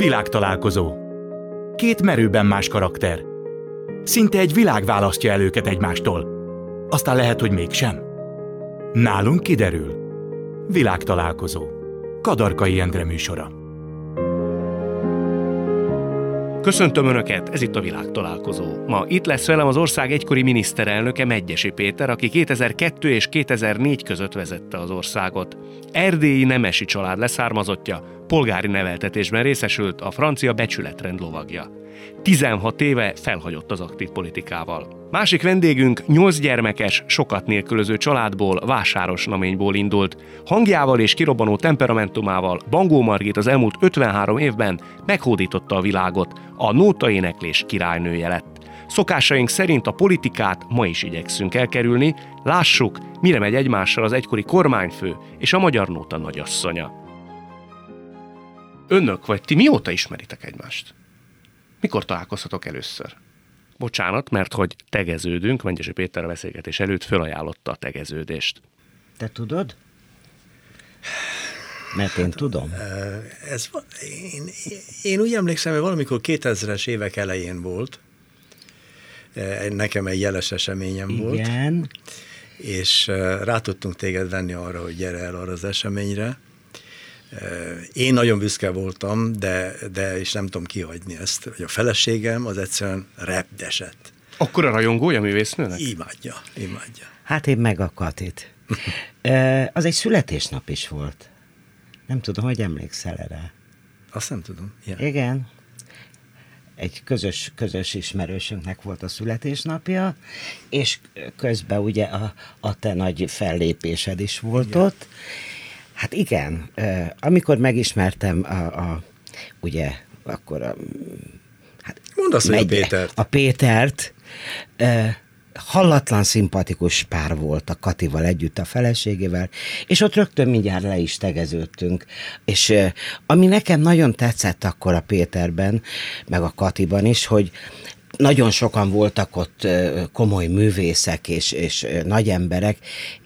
Világtalálkozó. Két merőben más karakter. Szinte egy világ választja el őket egymástól. Aztán lehet, hogy mégsem. Nálunk kiderül. Világtalálkozó. Kadarkai Endre műsora. Köszöntöm Önöket, ez itt a világtalálkozó. Ma itt lesz velem az ország egykori miniszterelnöke Megyesi Péter, aki 2002 és 2004 között vezette az országot. Erdélyi nemesi család leszármazottja, polgári neveltetésben részesült, a francia becsületrend lovagja. 16 éve felhagyott az aktív politikával. Másik vendégünk 8 gyermekes, sokat nélkülöző családból, vásáros naményból indult. Hangjával és kirobbanó temperamentumával Bangó Margit az elmúlt 53 évben meghódította a világot, a nótaéneklés királynője lett. Szokásaink szerint a politikát ma is igyekszünk elkerülni, lássuk, mire megy egymással az egykori kormányfő és a magyar nóta nagyasszonya. Önök vagy ti mióta ismeritek egymást? Mikor találkozhatok először? Bocsánat, mert hogy tegeződünk, Mengyesi Péter a beszélgetés előtt fölajánlotta a tegeződést. Te tudod? Mert én tudom. Ez, én, én úgy emlékszem, hogy valamikor 2000-es évek elején volt. Nekem egy jeles eseményem Igen. volt. Igen. És rá tudtunk téged venni arra, hogy gyere el arra az eseményre. Én nagyon büszke voltam, de, de és nem tudom kihagyni ezt, hogy a feleségem az egyszerűen repdesett. Akkor a rajongója művésznőnek? Imádja, imádja. Hát én meg a Katit. az egy születésnap is volt. Nem tudom, hogy emlékszel erre. Azt nem tudom. Yeah. Igen. Egy közös, közös ismerősünknek volt a születésnapja, és közben ugye a, a te nagy fellépésed is volt Igen. ott. Hát igen, amikor megismertem a, a ugye, akkor a... Hát, Mondd azt, megy, a Pétert. A Pétert, hallatlan szimpatikus pár volt a Katival együtt, a feleségével, és ott rögtön mindjárt le is tegeződtünk. És ami nekem nagyon tetszett akkor a Péterben, meg a Katiban is, hogy nagyon sokan voltak ott komoly művészek és, és nagy emberek,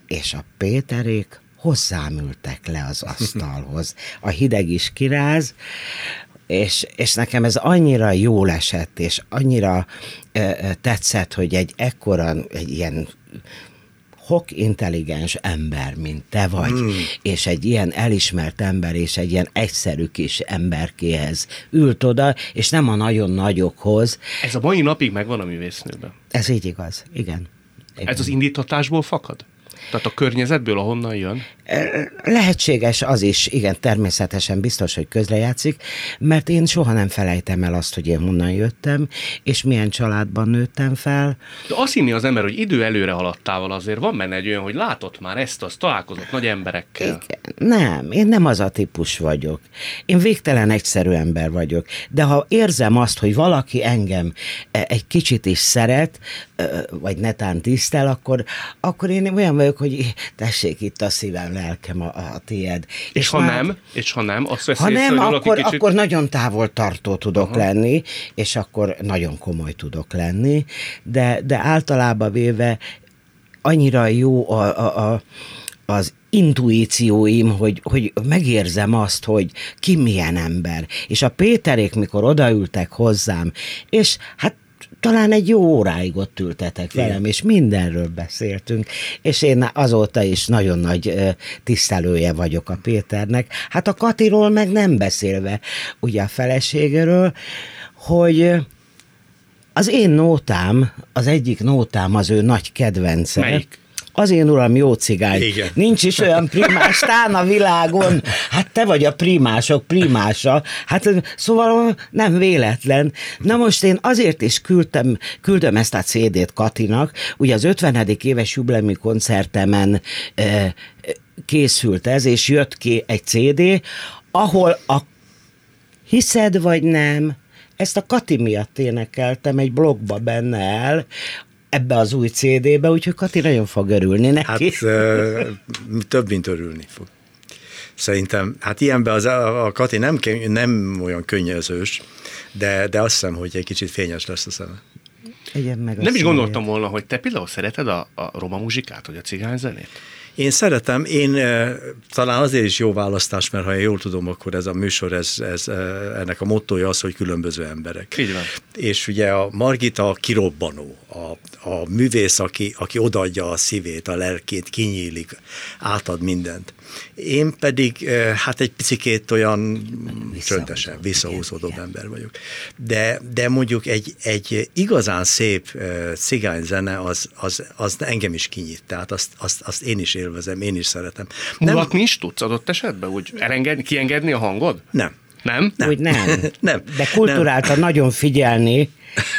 és a Péterék hozzám ültek le az asztalhoz. A hideg is kiráz, és, és nekem ez annyira jól esett, és annyira ö, tetszett, hogy egy ekkora, egy ilyen hok intelligens ember, mint te vagy, mm. és egy ilyen elismert ember, és egy ilyen egyszerű kis emberkéhez ült oda, és nem a nagyon nagyokhoz. Ez a mai napig megvan a művésznőben. Ez így igaz, igen. igen. Ez az indítatásból fakad? Tehát a környezetből, ahonnan jön? Lehetséges az is, igen, természetesen biztos, hogy közrejátszik, mert én soha nem felejtem el azt, hogy én honnan jöttem, és milyen családban nőttem fel. De azt hinni az ember, hogy idő előre haladtával azért van benne egy olyan, hogy látott már ezt, az találkozott nagy emberekkel. Igen, nem, én nem az a típus vagyok. Én végtelen egyszerű ember vagyok, de ha érzem azt, hogy valaki engem e, egy kicsit is szeret, vagy netán tisztel, akkor, akkor én olyan vagyok, hogy tessék itt a szívem, lelkem a, a tied. És, és ha már, nem, és ha nem, azt ha nem, akkor, kicsit... akkor nagyon távol tartó tudok Aha. lenni, és akkor nagyon komoly tudok lenni, de, de általában véve annyira jó a, a, a az intuícióim, hogy, hogy megérzem azt, hogy ki milyen ember. És a Péterék, mikor odaültek hozzám, és hát talán egy jó óráig ott ültetek Igen. velem, és mindenről beszéltünk, és én azóta is nagyon nagy tisztelője vagyok a Péternek. Hát a Katiról meg nem beszélve, ugye a feleségéről, hogy az én nótám, az egyik nótám az ő nagy kedvence. Melyik? Az én uram jó cigány. Igen. Nincs is olyan primás tán a világon. Hát te vagy a primások primása. Hát szóval nem véletlen. Na most én azért is küldtem, küldöm ezt a CD-t Katinak, ugye az 50. éves jublemi koncertemen e, készült ez, és jött ki egy CD, ahol a hiszed vagy nem, ezt a Kati miatt énekeltem, egy blogba benne el, ebbe az új CD-be, úgyhogy Kati nagyon fog örülni neki. Hát több, mint örülni fog. Szerintem, hát ilyenben az, a, a Kati nem, nem olyan könnyezős, de, de azt hiszem, hogy egy kicsit fényes lesz a szeme. meg nem is gondoltam volna, hogy te például szereted a, a roma muzsikát, vagy a cigány zenét? Én szeretem, én talán azért is jó választás, mert ha én jól tudom, akkor ez a műsor, ez, ez, ennek a mottoja az, hogy különböző emberek. Így van. És ugye a Margita a kirobbanó, a, a művész, aki, aki odaadja a szívét, a lelkét, kinyílik, átad mindent. Én pedig hát egy picikét olyan csöndesebb, visszahúzódóbb ember vagyok. De, de mondjuk egy, egy igazán szép cigányzene az, az, az engem is kinyit, tehát azt, azt, azt én is élvezem, én is szeretem. Mulatni is tudsz adott esetben? Úgy elengedni, kiengedni a hangod? Nem. Nem? nem. Úgy nem. nem. De kulturáltan nem. nagyon figyelni,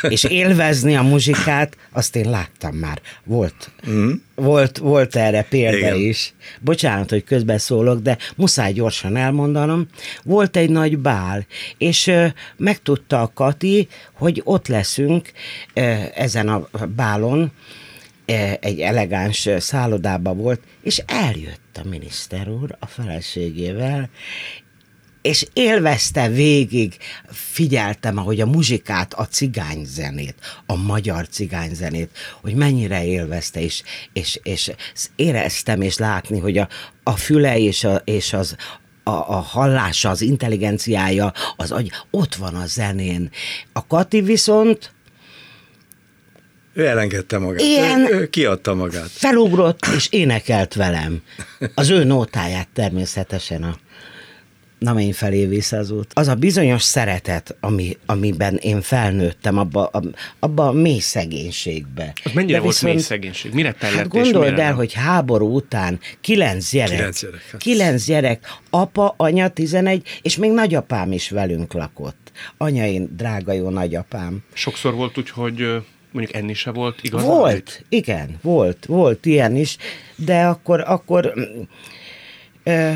és élvezni a muzsikát, azt én láttam már. Volt, mm. volt, volt erre példa Igen. is. Bocsánat, hogy közbeszólok, de muszáj gyorsan elmondanom. Volt egy nagy bál, és ö, megtudta a Kati, hogy ott leszünk ö, ezen a bálon, egy elegáns szállodába volt, és eljött a miniszter úr a feleségével, és élvezte végig, figyeltem, ahogy a muzsikát, a cigányzenét, a magyar cigányzenét, hogy mennyire élvezte, és, és, és éreztem, és látni, hogy a, a füle és, a, és az, a, a hallása, az intelligenciája, az agy, ott van a zenén. A Kati viszont ő elengedte magát, Ilyen ő, ő kiadta magát. Felugrott és énekelt velem. Az ő nótáját természetesen a nem én felé vissza az út. Az a bizonyos szeretet, ami, amiben én felnőttem, abba, a, abba a mély szegénységbe. Az mennyire De volt viszont, mély szegénység? Mire tellett hát gondold el, nem? hogy háború után kilenc gyerek, kilenc gyerek, hát. kilenc gyerek, apa, anya, tizenegy, és még nagyapám is velünk lakott. Anya, én drága jó nagyapám. Sokszor volt úgy, hogy mondjuk enni se volt igaz? Volt, igen, volt, volt ilyen is, de akkor, akkor ö,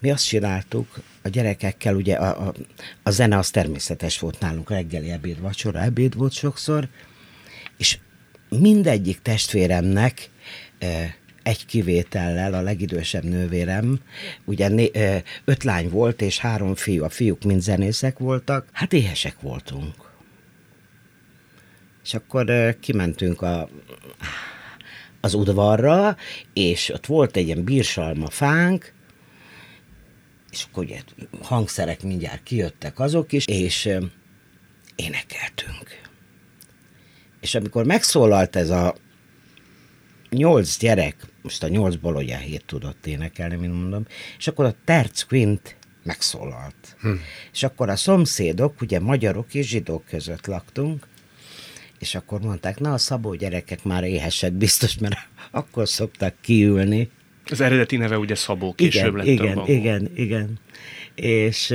mi azt csináltuk a gyerekekkel, ugye a, a, a zene az természetes volt nálunk, reggeli ebéd, vacsora, ebéd volt sokszor, és mindegyik testvéremnek egy kivétellel, a legidősebb nővérem, ugye né, öt lány volt, és három fiú, a fiúk mind zenészek voltak, hát éhesek voltunk. És akkor kimentünk a, az udvarra, és ott volt egy ilyen bírsalma fánk, és akkor ugye hangszerek mindjárt kijöttek azok is, és énekeltünk. És amikor megszólalt ez a nyolc gyerek, most a nyolcból ugye hét tudott énekelni, mint mondom, és akkor a Terz Quint megszólalt. Hm. És akkor a szomszédok, ugye magyarok és zsidók között laktunk, és akkor mondták, na a szabó gyerekek már éhesek biztos, mert akkor szoktak kiülni, az eredeti neve ugye Szabó, később igen, lett igen, a igen, igen. És...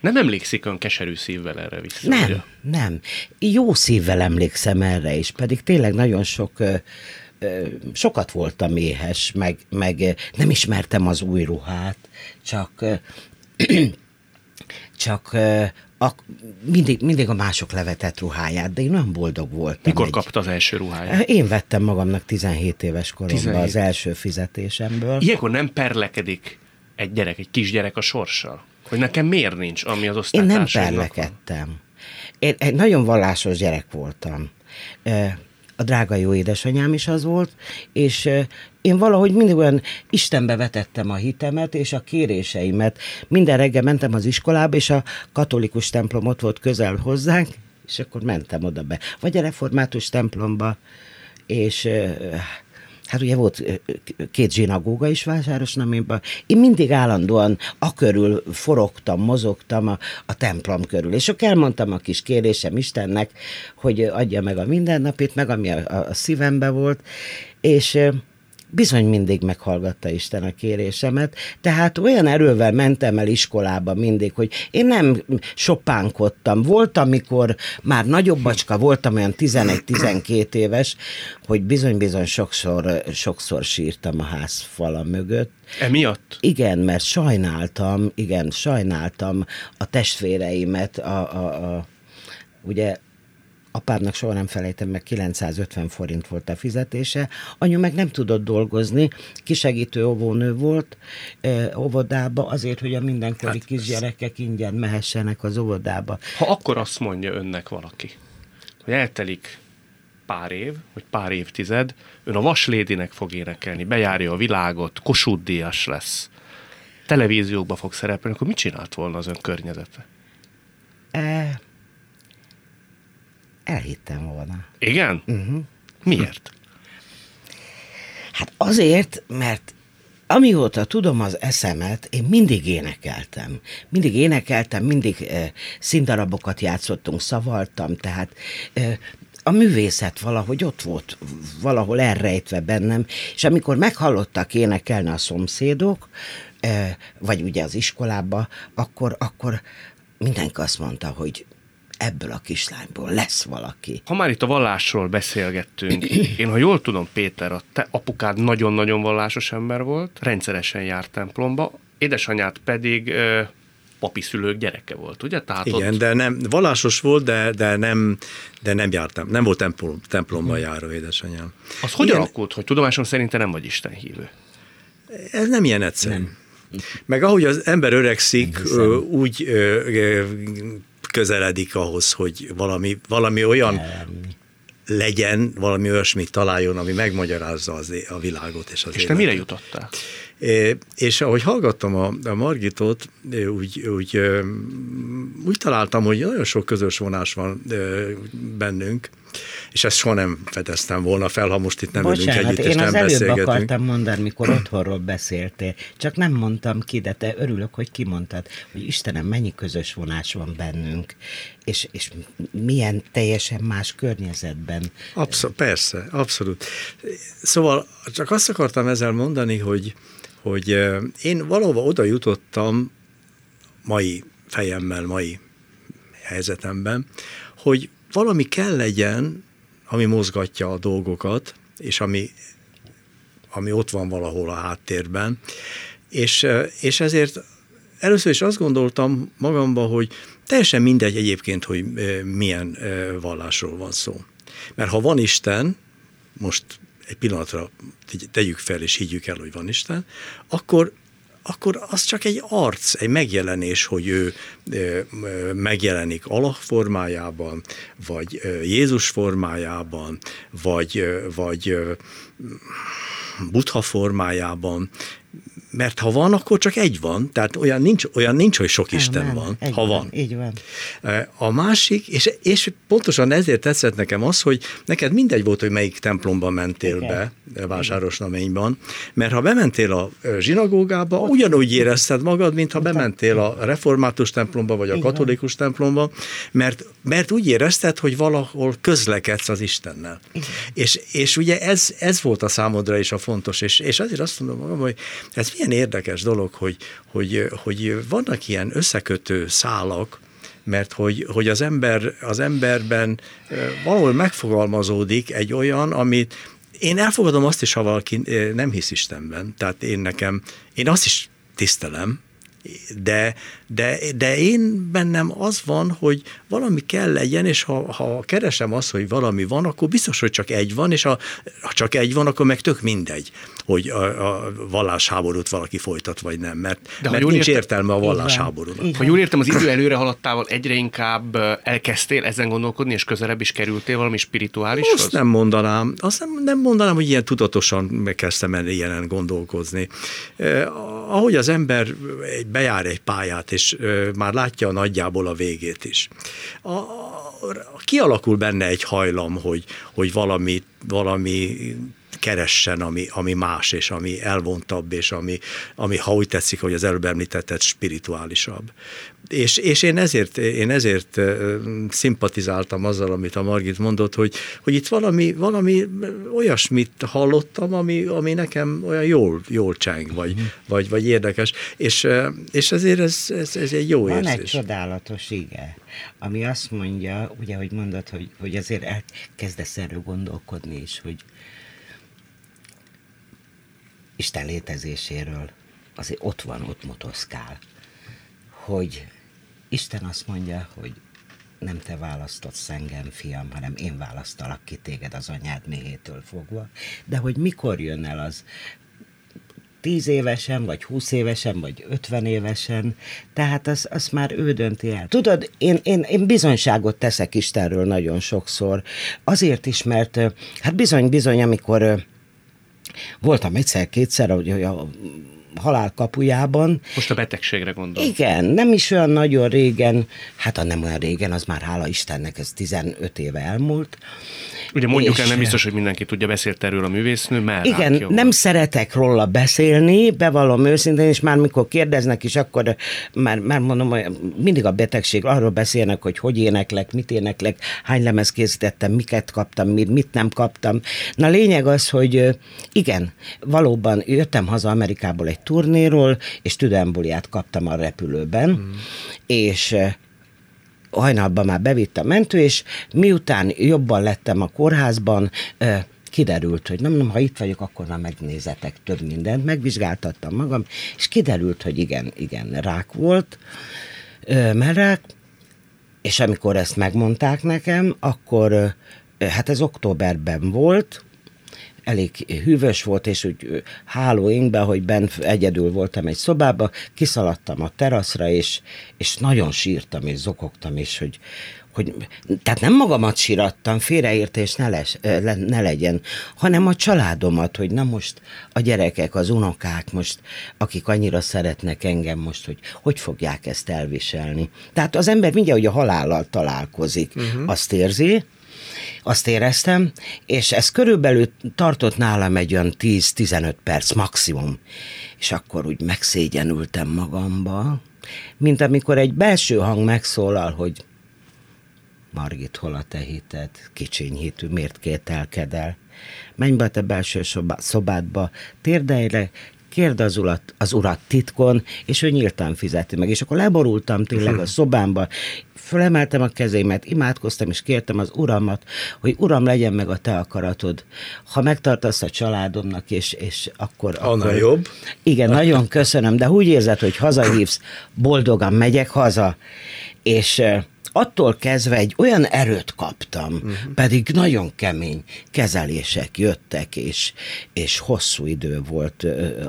Nem emlékszik ön keserű szívvel erre vissza? Nem, ugye? nem. Jó szívvel emlékszem erre is, pedig tényleg nagyon sok sokat voltam éhes, meg, meg nem ismertem az új ruhát, csak csak a, mindig, mindig a mások levetett ruháját, de én nagyon boldog voltam. Mikor egy... kapta az első ruháját? Én vettem magamnak 17 éves koromban 17. az első fizetésemből. Ilyenkor nem perlekedik egy gyerek, egy kisgyerek a sorssal? Hogy nekem miért nincs, ami az Én nem perlekedtem. Én egy nagyon vallásos gyerek voltam a drága jó édesanyám is az volt, és én valahogy mindig olyan Istenbe vetettem a hitemet és a kéréseimet. Minden reggel mentem az iskolába, és a katolikus templom ott volt közel hozzánk, és akkor mentem oda be. Vagy a református templomba, és hát ugye volt két zsinagóga is Vásárosnaméban, én mindig állandóan a körül forogtam, mozogtam a, a templom körül, és akkor elmondtam a kis kérésem Istennek, hogy adja meg a mindennapit, meg ami a, a szívembe volt, és bizony mindig meghallgatta Isten a kérésemet, tehát olyan erővel mentem el iskolába mindig, hogy én nem sopánkodtam. Volt, amikor már nagyobb bacska voltam, olyan 11-12 éves, hogy bizony-bizony sokszor, sokszor sírtam a ház fala mögött. Emiatt? Igen, mert sajnáltam, igen, sajnáltam a testvéreimet, a, a, a ugye apámnak soha nem felejtem meg, 950 forint volt a fizetése, anyu meg nem tudott dolgozni, kisegítő óvónő volt ö, óvodába, azért, hogy a mindenkori hát kisgyerekek ingyen mehessenek az óvodába. Ha akkor azt mondja önnek valaki, hogy eltelik pár év, vagy pár évtized, ön a Vaslédinek fog énekelni, bejárja a világot, Kossuth Díjas lesz, televíziókba fog szerepelni, akkor mit csinált volna az ön környezete? E, elhittem volna. Igen? Uh-huh. Miért? Hát azért, mert amióta tudom az eszemet, én mindig énekeltem. Mindig énekeltem, mindig e, színdarabokat játszottunk, szavaltam, tehát e, a művészet valahogy ott volt, valahol elrejtve bennem, és amikor meghallottak énekelni a szomszédok, e, vagy ugye az iskolába, akkor, akkor mindenki azt mondta, hogy ebből a kislányból lesz valaki. Ha már itt a vallásról beszélgettünk, én ha jól tudom, Péter, a te apukád nagyon-nagyon vallásos ember volt, rendszeresen járt templomba, édesanyád pedig ö, papi szülők gyereke volt, ugye? Tehát Igen, ott... de nem, vallásos volt, de, de nem, de nem jártam, nem volt templom, templomba járó édesanyám. Az hogy Igen. alakult, hogy tudomásom szerint te nem vagy Isten hívő? Ez nem ilyen egyszerű. Nem. Meg ahogy az ember öregszik, úgy közeledik ahhoz, hogy valami, valami olyan legyen, valami olyasmit találjon, ami megmagyarázza az, a világot és az És te mire jutottál? És ahogy hallgattam a, a Margitot, úgy, úgy, úgy találtam, hogy nagyon sok közös vonás van bennünk, és ezt soha nem fedeztem volna fel, ha most itt nem Bocsánat, ülünk együtt, én és nem az beszélgetünk. akartam mondani, mikor otthonról beszéltél, csak nem mondtam ki, de te örülök, hogy kimondtad, hogy Istenem, mennyi közös vonás van bennünk, és, és milyen teljesen más környezetben. Abszolút, persze, abszolút. Szóval csak azt akartam ezzel mondani, hogy, hogy én valahova oda jutottam mai fejemmel, mai helyzetemben, hogy valami kell legyen, ami mozgatja a dolgokat, és ami, ami ott van valahol a háttérben. És, és ezért először is azt gondoltam magamba, hogy teljesen mindegy egyébként, hogy milyen vallásról van szó. Mert ha van Isten, most egy pillanatra tegyük fel és higgyük el, hogy van Isten, akkor akkor az csak egy arc, egy megjelenés, hogy ő megjelenik Allah formájában, vagy Jézus formájában, vagy, vagy Buddha formájában, mert ha van, akkor csak egy van, tehát olyan nincs, olyan nincs hogy sok Isten nem, van, ha van. Így van. A másik, és, és pontosan ezért tetszett nekem az, hogy neked mindegy volt, hogy melyik templomban mentél Igen. be, vásárosnaményban, mert ha bementél a zsinagógába, Ott ugyanúgy érezted magad, mint ha bementél a református templomba, vagy a katolikus templomba, mert, mert úgy érezted, hogy valahol közlekedsz az Istennel. És, és ugye ez, ez volt a számodra is a fontos, és, és azért azt mondom magam, hogy ez milyen érdekes dolog, hogy, hogy, hogy vannak ilyen összekötő szálak, mert hogy, hogy az, ember, az emberben valahol megfogalmazódik egy olyan, amit én elfogadom azt is, ha valaki nem hisz Istenben. Tehát én nekem, én azt is tisztelem, de, de, de én bennem az van, hogy valami kell legyen, és ha, ha keresem azt, hogy valami van, akkor biztos, hogy csak egy van, és ha, ha csak egy van, akkor meg tök mindegy, hogy a, a vallásháborút valaki folytat, vagy nem, mert, de mert nincs értem, értelme a vallásháborúnak. Ha jól értem, az idő előre haladtával egyre inkább elkezdtél ezen gondolkodni, és közelebb is kerültél valami spirituálishoz? Azt nem mondanám, azt nem, nem mondanám, hogy ilyen tudatosan megkezdtem el ilyenen gondolkozni. Eh, ahogy az ember bejár egy pályát, és már látja nagyjából a végét is. A, kialakul benne egy hajlam, hogy, hogy valami, valami keressen, ami, ami más, és ami elvontabb, és ami, ami, ha úgy tetszik, hogy az előbb említetted, spirituálisabb. És, és én ezért, én ezért szimpatizáltam azzal, amit a Margit mondott, hogy, hogy itt valami, valami olyasmit hallottam, ami, ami nekem olyan jól, jól cseng, vagy, mm. vagy, vagy érdekes, és, és ezért ez, ez, ez egy jó Van érzés. Van egy csodálatos ige, ami azt mondja, ugye, hogy mondod, hogy, hogy azért elkezdesz erről gondolkodni is, hogy Isten létezéséről azért ott van, ott motoszkál, hogy Isten azt mondja, hogy nem te választod engem, fiam, hanem én választalak ki téged az anyád méhétől fogva, de hogy mikor jön el az, 10 évesen, vagy 20 évesen, vagy 50 évesen, tehát az, az már ő dönti el. Tudod, én, én, én bizonyságot teszek Istenről nagyon sokszor, azért is, mert hát bizony-bizony, amikor voltam egyszer-kétszer, hogy a halál kapujában. Most a betegségre gondolom. Igen, nem is olyan nagyon régen, hát a nem olyan régen, az már hála Istennek, ez 15 éve elmúlt, Ugye mondjuk el, nem biztos, hogy mindenki tudja, beszélt erről a művésznő, mert Igen, nem szeretek róla beszélni, bevallom őszintén, és már mikor kérdeznek is, akkor már, már mondom, hogy mindig a betegség, arról beszélnek, hogy hogy éneklek, mit éneklek, hány lemez készítettem, miket kaptam, mit, mit nem kaptam. Na lényeg az, hogy igen, valóban jöttem haza Amerikából egy turnéról, és tüdemboliát kaptam a repülőben, hmm. és hajnalban már bevitt a mentő, és miután jobban lettem a kórházban, kiderült, hogy nem, nem, ha itt vagyok, akkor már megnézetek több mindent, megvizsgáltattam magam, és kiderült, hogy igen, igen, rák volt, merrák, és amikor ezt megmondták nekem, akkor hát ez októberben volt, elég hűvös volt, és úgy hálóinkbe, hogy bent egyedül voltam egy szobába, kiszaladtam a teraszra, és, és nagyon sírtam, és zokogtam, és hogy, hogy, tehát nem magamat sírattam, félreértés ne, les, ne legyen, hanem a családomat, hogy na most a gyerekek, az unokák most, akik annyira szeretnek engem most, hogy hogy fogják ezt elviselni. Tehát az ember mindjárt, hogy a halállal találkozik, uh-huh. azt érzi, azt éreztem, és ez körülbelül tartott nálam egy olyan 10-15 perc maximum. És akkor úgy megszégyenültem magamba, mint amikor egy belső hang megszólal, hogy Margit, hol a te hited? Kicsiny hitű, miért kételkedel? Menj be a te belső szobádba, térdelj kérd az urat, az urat titkon, és ő nyíltan fizeti meg. És akkor leborultam tényleg a szobámba, fölemeltem a kezémet, imádkoztam, és kértem az uramat, hogy uram, legyen meg a te akaratod. Ha megtartasz a családomnak, és, és akkor... Annál akkor, jobb. Igen, nagyon köszönöm, de úgy érzed, hogy hazahívsz, boldogan megyek haza, és attól kezdve egy olyan erőt kaptam, uh-huh. pedig nagyon kemény kezelések jöttek, és, és hosszú idő volt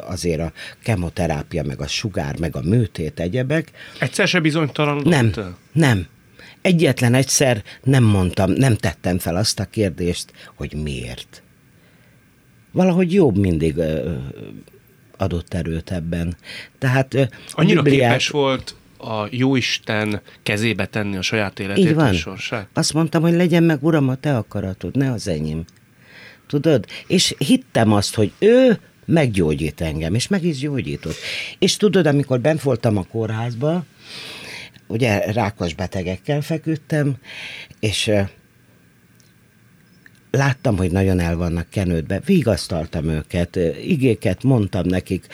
azért a kemoterápia, meg a sugár, meg a műtét, egyebek. Egyszer se bizonytalan? Nem, nem. Egyetlen egyszer nem mondtam, nem tettem fel azt a kérdést, hogy miért. Valahogy jobb mindig adott erőt ebben. Tehát Annyira Bibliát... képes volt a jóisten kezébe tenni a saját életét Így van. sorsát? Azt mondtam, hogy legyen meg, uram, a te akaratod, ne az enyém. Tudod? És hittem azt, hogy ő meggyógyít engem, és meg is gyógyított. És tudod, amikor bent voltam a kórházba, ugye rákos betegekkel feküdtem, és láttam, hogy nagyon el vannak kenődve, vigasztaltam őket, igéket mondtam nekik,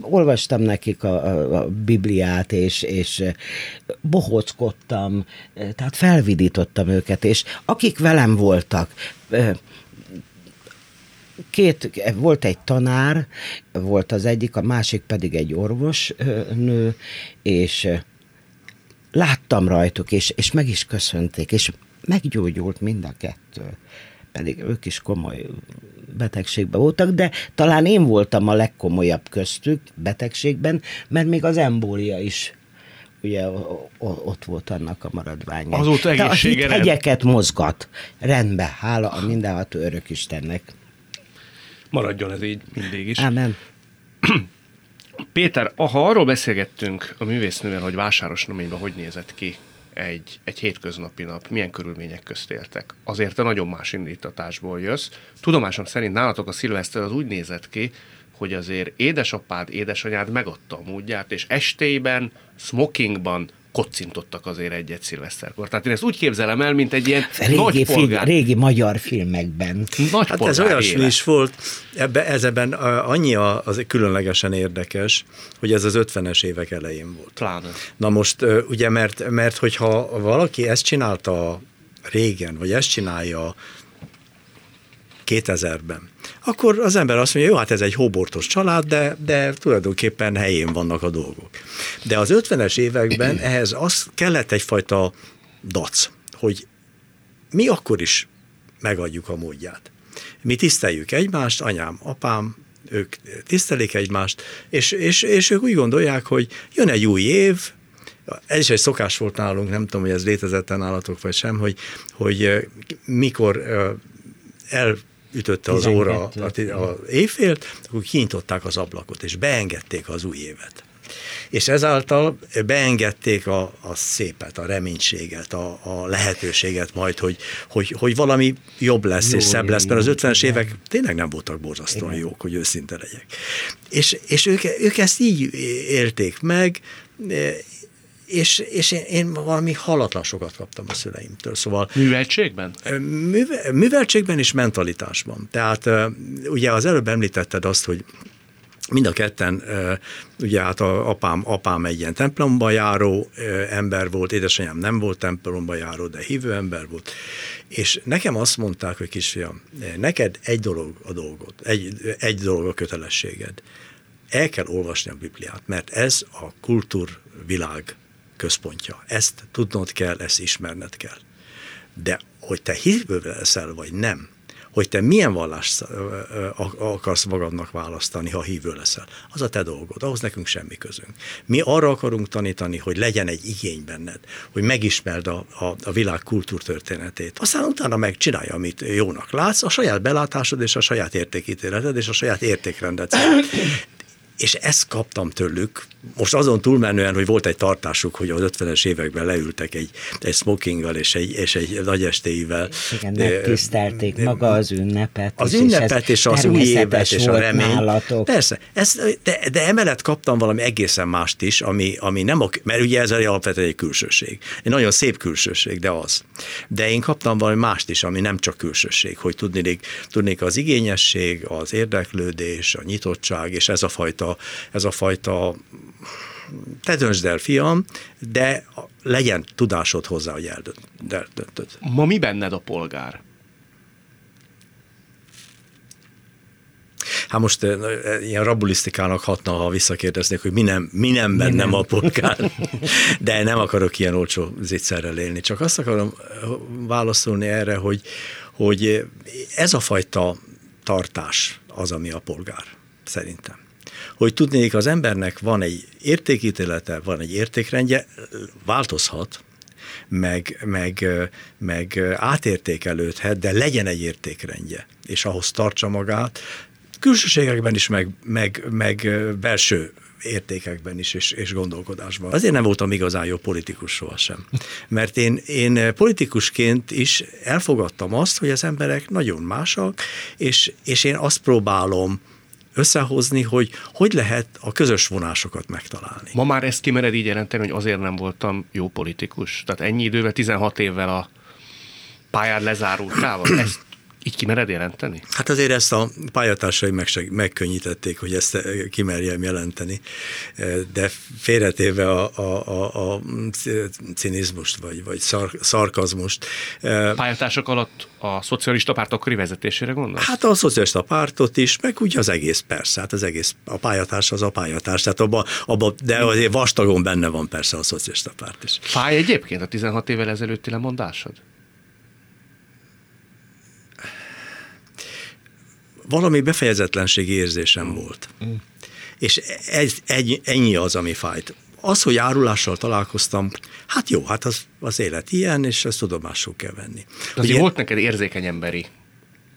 olvastam nekik a, a, a Bibliát, és, és bohóckodtam, tehát felvidítottam őket, és akik velem voltak, két, volt egy tanár, volt az egyik, a másik pedig egy orvos nő, és láttam rajtuk, és, és meg is köszönték, és meggyógyult mind a kettő pedig ők is komoly betegségben voltak, de talán én voltam a legkomolyabb köztük betegségben, mert még az embólia is ugye ott volt annak a maradványa. Azóta egészsége De hegyeket mozgat. Rendben, hála a mindenható örök Istennek. Maradjon ez így mindig is. Amen. Péter, ha arról beszélgettünk a művésznővel, hogy vásáros hogy nézett ki egy, egy hétköznapi nap, milyen körülmények közt éltek. Azért te nagyon más indítatásból jössz. Tudomásom szerint nálatok a szilveszter az úgy nézett ki, hogy azért édesapád, édesanyád megadta a módját, és estében, smokingban kocintottak azért egyet szilveszterkor. Tehát én ezt úgy képzelem el, mint egy ilyen régi, nagy polgár. Film, régi magyar filmekben. Nagy hát ez olyasmi is volt, ebbe, ez ebben annyi az különlegesen érdekes, hogy ez az 50-es évek elején volt. Pláne. Na most ugye, mert, mert hogyha valaki ezt csinálta régen, vagy ezt csinálja 2000-ben, akkor az ember azt mondja, jó, hát ez egy hóbortos család, de, de tulajdonképpen helyén vannak a dolgok. De az 50-es években ehhez az kellett egyfajta dac, hogy mi akkor is megadjuk a módját. Mi tiszteljük egymást, anyám, apám, ők tisztelik egymást, és, és, és ők úgy gondolják, hogy jön egy új év, ez is egy szokás volt nálunk, nem tudom, hogy ez létezett nálatok vagy sem, hogy, hogy mikor elütötte az óra az éjfélt, akkor kinyitották az ablakot, és beengedték az új évet. És ezáltal beengedték a, a szépet, a reménységet, a, a lehetőséget majd, hogy, hogy, hogy valami jobb lesz Jó, és szebb lesz, mert az 50-es évek tényleg nem voltak borzasztóan jók, hogy őszinte legyek. És, és ők, ők ezt így élték meg, és, és én, én valami halatlan sokat kaptam a szüleimtől. Szóval, műveltségben? Műve, műveltségben és mentalitásban. Tehát ugye az előbb említetted azt, hogy mind a ketten, ugye hát a apám, apám egy ilyen templomba járó ember volt, édesanyám nem volt templomba járó, de hívő ember volt, és nekem azt mondták, hogy kisfiam, neked egy dolog a dolgot, egy, egy dolog a kötelességed. El kell olvasni a Bibliát, mert ez a kultúrvilág központja. Ezt tudnod kell, ezt ismerned kell. De hogy te hívő leszel, vagy nem, hogy te milyen vallást akarsz magadnak választani, ha hívő leszel. Az a te dolgod, ahhoz nekünk semmi közünk. Mi arra akarunk tanítani, hogy legyen egy igény benned, hogy megismerd a, a, a világ kultúrtörténetét. Aztán utána megcsinálja, amit jónak látsz, a saját belátásod és a saját értékítéleted és a saját értékrendet és ezt kaptam tőlük. Most azon túlmenően, hogy volt egy tartásuk, hogy az 50-es években leültek egy, egy smokinggal és egy, és egy nagy estéivel. Igen, megtisztelték de, maga az ünnepet. Az ünnepet és az új évet és a remény. Nálatok. Persze, ez, de, de emellett kaptam valami egészen mást is, ami, ami nem, a, mert ugye ez alapvetően egy külsőség. Egy nagyon szép külsőség, de az. De én kaptam valami mást is, ami nem csak külsőség, hogy tudnék, tudnék az igényesség, az érdeklődés, a nyitottság, és ez a fajta ez a fajta te döntsd el, fiam, de legyen tudásod hozzá, hogy eldöntöd. Ma mi benned a polgár? Hát most ilyen rabulisztikának hatna, ha visszakérdeznék, hogy mi nem, mi nem bennem mi nem. a polgár, de nem akarok ilyen olcsó zicserrel élni. Csak azt akarom válaszolni erre, hogy, hogy ez a fajta tartás az, ami a polgár, szerintem hogy tudnék, az embernek van egy értékítélete, van egy értékrendje, változhat, meg, meg, meg átértékelődhet, de legyen egy értékrendje, és ahhoz tartsa magát, külsőségekben is, meg, meg, meg belső értékekben is, és, és gondolkodásban. Azért nem voltam igazán jó politikus sohasem. Mert én, én politikusként is elfogadtam azt, hogy az emberek nagyon másak, és, és én azt próbálom összehozni, hogy hogy lehet a közös vonásokat megtalálni. Ma már ezt kimered így jelenteni, hogy azért nem voltam jó politikus. Tehát ennyi idővel, 16 évvel a pályád lezárultával, ezt így kimered jelenteni? Hát azért ezt a pályatársaim meg, megkönnyítették, hogy ezt eh, kimerjem jelenteni, eh, de félretéve a, a, a, a cinizmust, vagy, vagy szar, szarkazmust. Eh, Pályatársak alatt a szocialista párt akkori vezetésére gondolsz? Hát a szocialista pártot is, meg úgy az egész persze, hát az egész, a pályatárs az a pályatárs, tehát abba, abba, de azért vastagon benne van persze a szocialista párt is. Fáj egyébként a 16 évvel ezelőtti lemondásod? Valami befejezetlenségi érzésem mm. volt. Mm. És ez, egy, ennyi az, ami fájt. Az, hogy árulással találkoztam, hát jó, hát az, az élet ilyen, és ezt tudomásul kell venni. De azért Ugye, volt neked érzékeny emberi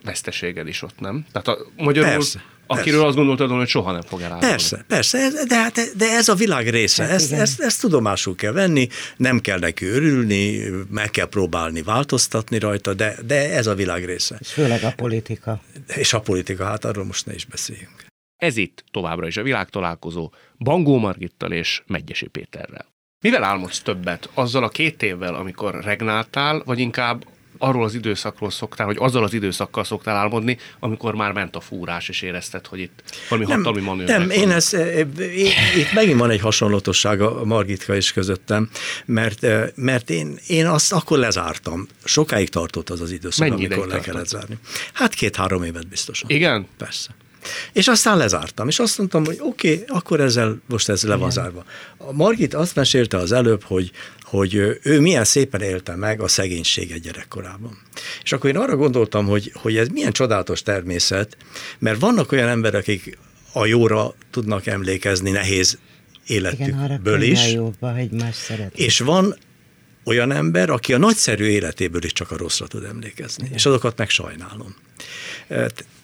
veszteséged is ott, nem? Tehát a, magyarul persze, akiről persze. azt gondoltad hogy soha nem fog elállni. Persze, persze, de, hát, de ez a világ része, hát ezt, ezt, ezt tudomásul kell venni, nem kell neki örülni, meg kell próbálni változtatni rajta, de, de ez a világ része. És főleg a politika. És a politika, hát arról most ne is beszéljünk. Ez itt továbbra is a világtalálkozó Bangó Margittal és Megyesi Péterrel. Mivel álmodsz többet? Azzal a két évvel, amikor regnáltál, vagy inkább arról az időszakról szoktál, hogy azzal az időszakkal szoktál álmodni, amikor már ment a fúrás, és érezted, hogy itt valami nem, hatalmi manőver. Nem, én ez, eh, én, itt megint van egy hasonlatosság a Margitka is közöttem, mert, eh, mert én, én azt akkor lezártam. Sokáig tartott az az időszak, Mennyi amikor le kellett zárni. Hát két-három évet biztosan. Igen? Persze. És aztán lezártam, és azt mondtam, hogy oké, okay, akkor ezzel most ez le van zárva. A Margit azt mesélte az előbb, hogy, hogy ő milyen szépen élte meg a szegénységet gyerekkorában. És akkor én arra gondoltam, hogy, hogy ez milyen csodálatos természet, mert vannak olyan emberek, akik a jóra tudnak emlékezni nehéz életükből Igen, is. Jóba, hogy más és van olyan ember, aki a nagyszerű életéből is csak a rosszra tud emlékezni, Igen. és azokat meg sajnálom.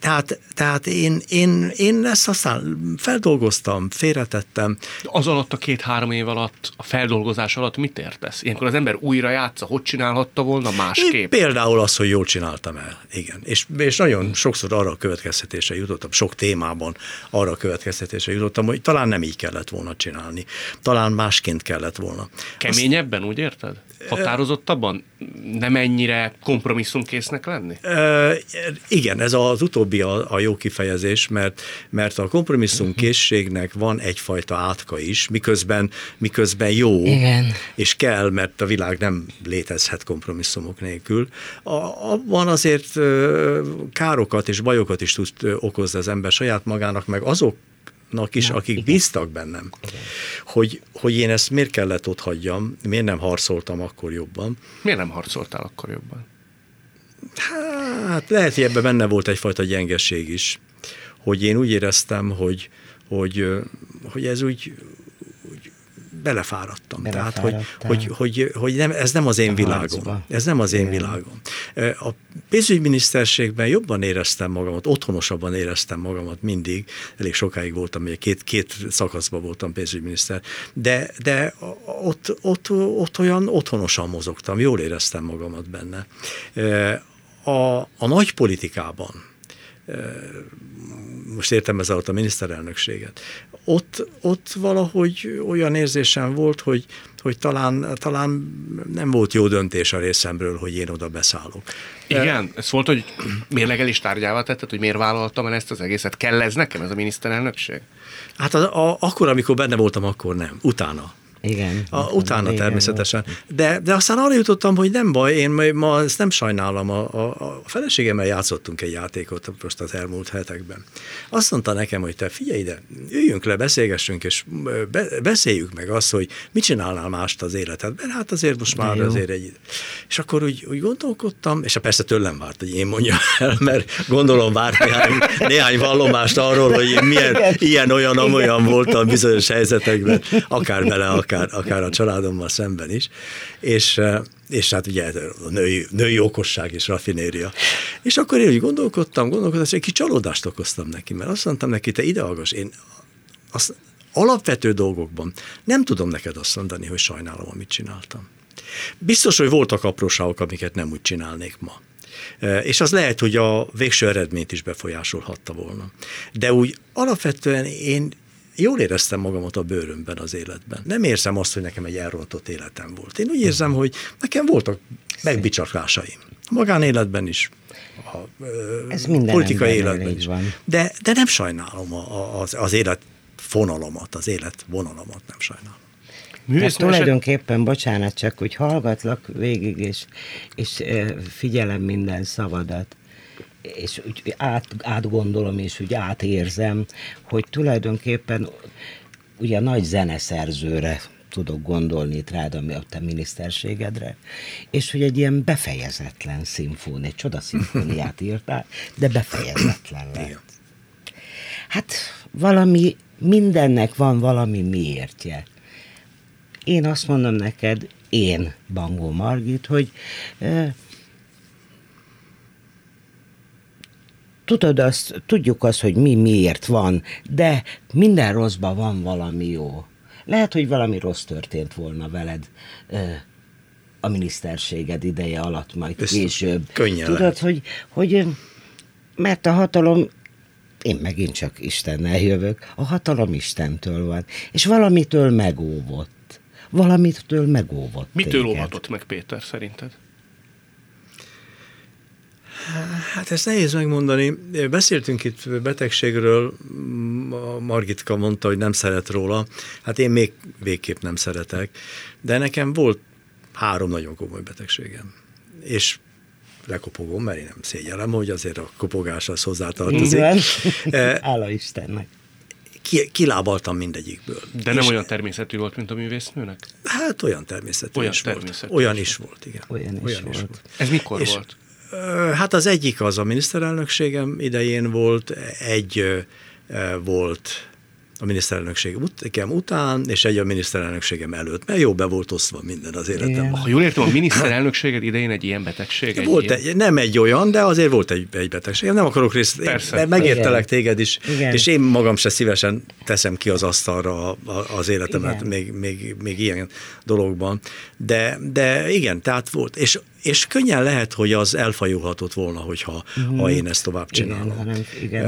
Tehát, tehát én, én, én ezt aztán feldolgoztam, félretettem. Az alatt a két-három év alatt, a feldolgozás alatt mit értesz? Ilyenkor az ember újra játsza, hogy csinálhatta volna másképp? Én például az, hogy jól csináltam el, igen. És, és nagyon sokszor arra a következtetésre jutottam, sok témában arra a következtetésre jutottam, hogy talán nem így kellett volna csinálni. Talán másként kellett volna. Keményebben, Azt, úgy érted? Határozottabban? Nem ennyire kompromisszumkésznek lenni? E, igen, ez az utóbbi a, a jó kifejezés, mert, mert a kompromisszum készségnek van egyfajta átka is, miközben, miközben jó, igen. és kell, mert a világ nem létezhet kompromisszumok nélkül. A, abban azért károkat és bajokat is tud okozni az ember saját magának, meg azok is, Na, akik igen. bíztak bennem, hogy, hogy én ezt miért kellett ott hagyjam, miért nem harcoltam akkor jobban. Miért nem harcoltál akkor jobban? Hát lehet, hogy ebben benne volt egyfajta gyengeség is, hogy én úgy éreztem, hogy, hogy, hogy ez úgy belefáradtam. Tehát, hogy, hogy, hogy, hogy nem, ez nem az én a világom. Harcba. Ez nem az én Igen. világom. A pénzügyminiszterségben jobban éreztem magamat, otthonosabban éreztem magamat mindig. Elég sokáig voltam, két, két szakaszban voltam pénzügyminiszter, de, de ott, ott, ott olyan otthonosan mozogtam, jól éreztem magamat benne a, a nagy politikában, most értem ez alatt a miniszterelnökséget, ott, ott valahogy olyan érzésem volt, hogy, hogy talán, talán nem volt jó döntés a részemről, hogy én oda beszállok. Igen, ez volt, hogy mérlegelés tárgyává tetted, hogy miért vállaltam el ezt az egészet? Kell ez nekem, ez a miniszterelnökség? Hát a, a, akkor, amikor benne voltam, akkor nem. Utána. Igen. A, utána természetesen. De, de aztán arra jutottam, hogy nem baj, én ma ezt nem sajnálom. A, a, a feleségemmel játszottunk egy játékot most az elmúlt hetekben. Azt mondta nekem, hogy te figyelj ide, üljünk le, beszélgessünk, és be, beszéljük meg azt, hogy mit csinálnál mást az életedben. Hát azért most már azért egy... És akkor úgy, úgy gondolkodtam, és persze tőlem várt, hogy én mondjam el, mert gondolom várt néhány, néhány vallomást arról, hogy én milyen ilyen-olyan, amolyan voltam bizonyos helyzetekben, akár bele, akár akár, akár a családommal szemben is, és, és hát ugye a női, női okosság és rafinéria. És akkor én úgy gondolkodtam, gondolkodtam, és egy kis csalódást okoztam neki, mert azt mondtam neki, te ide hallgass, én azt, alapvető dolgokban nem tudom neked azt mondani, hogy sajnálom, amit csináltam. Biztos, hogy voltak apróságok, amiket nem úgy csinálnék ma. És az lehet, hogy a végső eredményt is befolyásolhatta volna. De úgy alapvetően én jól éreztem magamat a bőrömben az életben. Nem érzem azt, hogy nekem egy elrontott életem volt. Én úgy érzem, hogy nekem voltak megbicsaklásaim. A magánéletben is, a Ez minden politikai életben is. Van. De, de nem sajnálom a, a, az, az élet fonalomat, az élet vonalamat nem sajnálom. Mert tulajdonképpen, bocsánat, csak hogy hallgatlak végig, és, és figyelem minden szavadat és úgy át, átgondolom, és úgy átérzem, hogy tulajdonképpen ugye nagy zeneszerzőre tudok gondolni itt rád, ami a te miniszterségedre, és hogy egy ilyen befejezetlen szimfóni, csodaszimfóniát írtál, de befejezetlen lett. Hát valami, mindennek van valami miértje. Én azt mondom neked, én, Bangó Margit, hogy tudod azt, tudjuk azt, hogy mi miért van, de minden rosszban van valami jó. Lehet, hogy valami rossz történt volna veled a miniszterséged ideje alatt, majd Ezt később. Könnyen Tudod, lehet. hogy, hogy mert a hatalom én megint csak Istennel jövök, a hatalom Istentől van, és valamitől megóvott. Valamitől megóvott Mitől óvatott meg Péter szerinted? Hát ezt nehéz megmondani. Beszéltünk itt betegségről, a Margitka mondta, hogy nem szeret róla. Hát én még végképp nem szeretek, de nekem volt három nagyon komoly betegségem. És lekopogom, mert én nem szégyellem, hogy azért a kopogás az hozzátartozik. Igen. Eh, Hála Istennek. Ki, kilábaltam mindegyikből. De nem És- olyan természetű volt, mint a művésznőnek? Hát olyan természetű Olyan is volt. természetű Olyan is is volt, igen. Olyan is volt. Ez mikor És- volt? Hát az egyik az a miniszterelnökségem idején volt, egy volt a miniszterelnökségem ut- után, és egy a miniszterelnökségem előtt, mert jó be volt osztva minden az életemben. Ha jól értem, a miniszterelnökséged idején egy ilyen betegség? Egy Volt ilyen... egy, nem egy olyan, de azért volt egy, egy betegség. Nem akarok részt, Persze. mert megértelek Igen. téged is, Igen. és én magam se szívesen teszem ki az asztalra a- a- az életemet Igen. még, még, még ilyen dologban. De, de igen, tehát volt. És, és könnyen lehet, hogy az elfajulhatott volna, hogyha ha én ezt tovább csinálom. Igen, hanem, igen.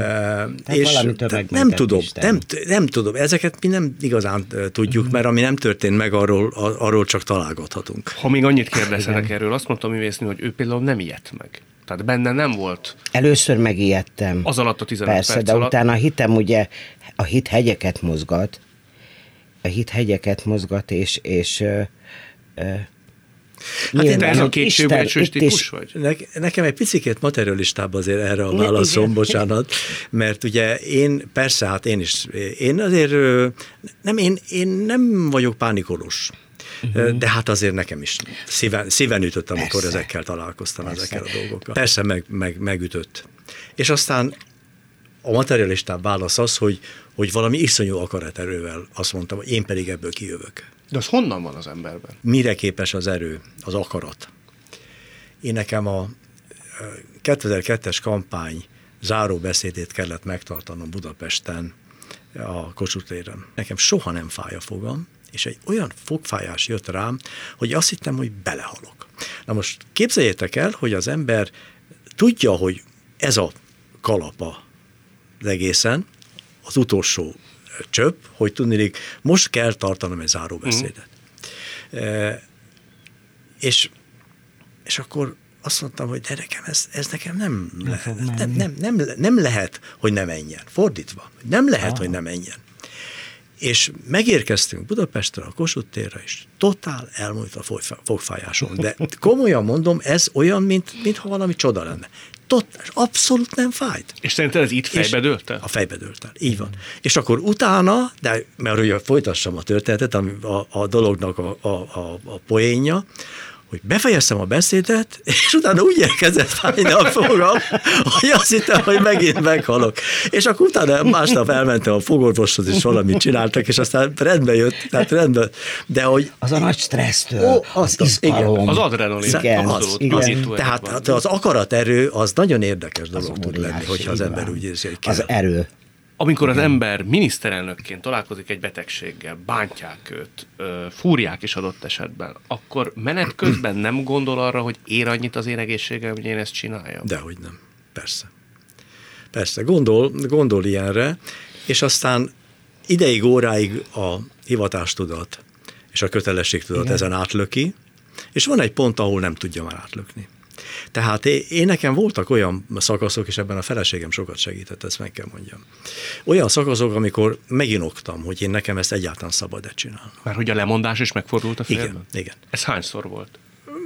Tehát tömeg nem tudom, Isten. nem, nem tudom, ezeket mi nem igazán tudjuk, mert ami nem történt meg, arról, arról csak találgathatunk. Ha még annyit kérdezhetek erről, azt mondta művésznő, hogy ő például nem ijedt meg. Tehát benne nem volt Először megijedtem. az alatt a 15 Persze, perc de alatt. utána a hitem ugye, a hit hegyeket mozgat, a hit hegyeket mozgat, és, és ö, ö, Hát nyilván, te ez a hogy kétségbeesős itt típus is- vagy? Ne, nekem egy picit materialistább azért erre a Igen. válaszom, bocsánat, mert ugye én, persze, hát én is, én azért, nem, én, én nem vagyok pánikolós. Uh-huh. De hát azért nekem is szíven, szíven ütött, amikor Persze. ezekkel találkoztam, Persze. ezekkel a dolgokkal. Persze meg, meg, megütött. És aztán a materialistább válasz az, hogy, hogy valami iszonyú akaraterővel azt mondtam, hogy én pedig ebből kijövök. De az honnan van az emberben? Mire képes az erő, az akarat? Én nekem a ö, 2002-es kampány záró beszédét kellett megtartanom Budapesten a Kossuth téren. Nekem soha nem fáj a fogam, és egy olyan fogfájás jött rám, hogy azt hittem, hogy belehalok. Na most képzeljétek el, hogy az ember tudja, hogy ez a kalapa egészen, az utolsó csöpp, hogy tudnék, most kell tartanom egy záróbeszédet. E, és, és akkor azt mondtam, hogy de nekem ez, ez nekem nem, le, fog nem, nem, nem, nem lehet, hogy ne menjen. Fordítva, nem lehet, ah. hogy ne menjen. És megérkeztünk Budapestre, a Kossuth térre, és totál elmúlt a fogfájásom. De komolyan mondom, ez olyan, mint, mintha valami csoda lenne. Totál, abszolút nem fájt. És szerinted ez itt fejbe dőlt el? A fejbe dőlt el, így van. És akkor utána, de mert ugye folytassam a történetet, ami a, a dolognak a, a, a, a poénja, hogy befejeztem a beszédet, és utána úgy elkezdett fájni a fogam, hogy azt hittem, hogy megint meghalok. És akkor utána másnap elmentem a fogorvoshoz, és valamit csináltak, és aztán rendbe jött, tehát rendben. De hogy Az a nagy stressztől, Ó, az azt a- izgalom. Az adrenalin. Igen, abszolút. igen. Az tehát hát az akaraterő az nagyon érdekes dolog Az tud lenni, hogyha az ember úgy érzi, hogy kell. Az erő. Amikor az ember miniszterelnökként találkozik egy betegséggel, bántják őt, fúrják is adott esetben, akkor menet közben nem gondol arra, hogy ér annyit az én egészségem, hogy én ezt csináljam? Dehogy nem. Persze. Persze, gondol, gondol ilyenre, és aztán ideig, óráig a hivatástudat és a kötelességtudat Igen. ezen átlöki, és van egy pont, ahol nem tudja már átlökni. Tehát én, nekem voltak olyan szakaszok, és ebben a feleségem sokat segített, ezt meg kell mondjam. Olyan szakaszok, amikor meginoktam, hogy én nekem ezt egyáltalán szabad-e csinálni. Mert hogy a lemondás is megfordult a fejedben? Igen, igen. Ez hányszor volt?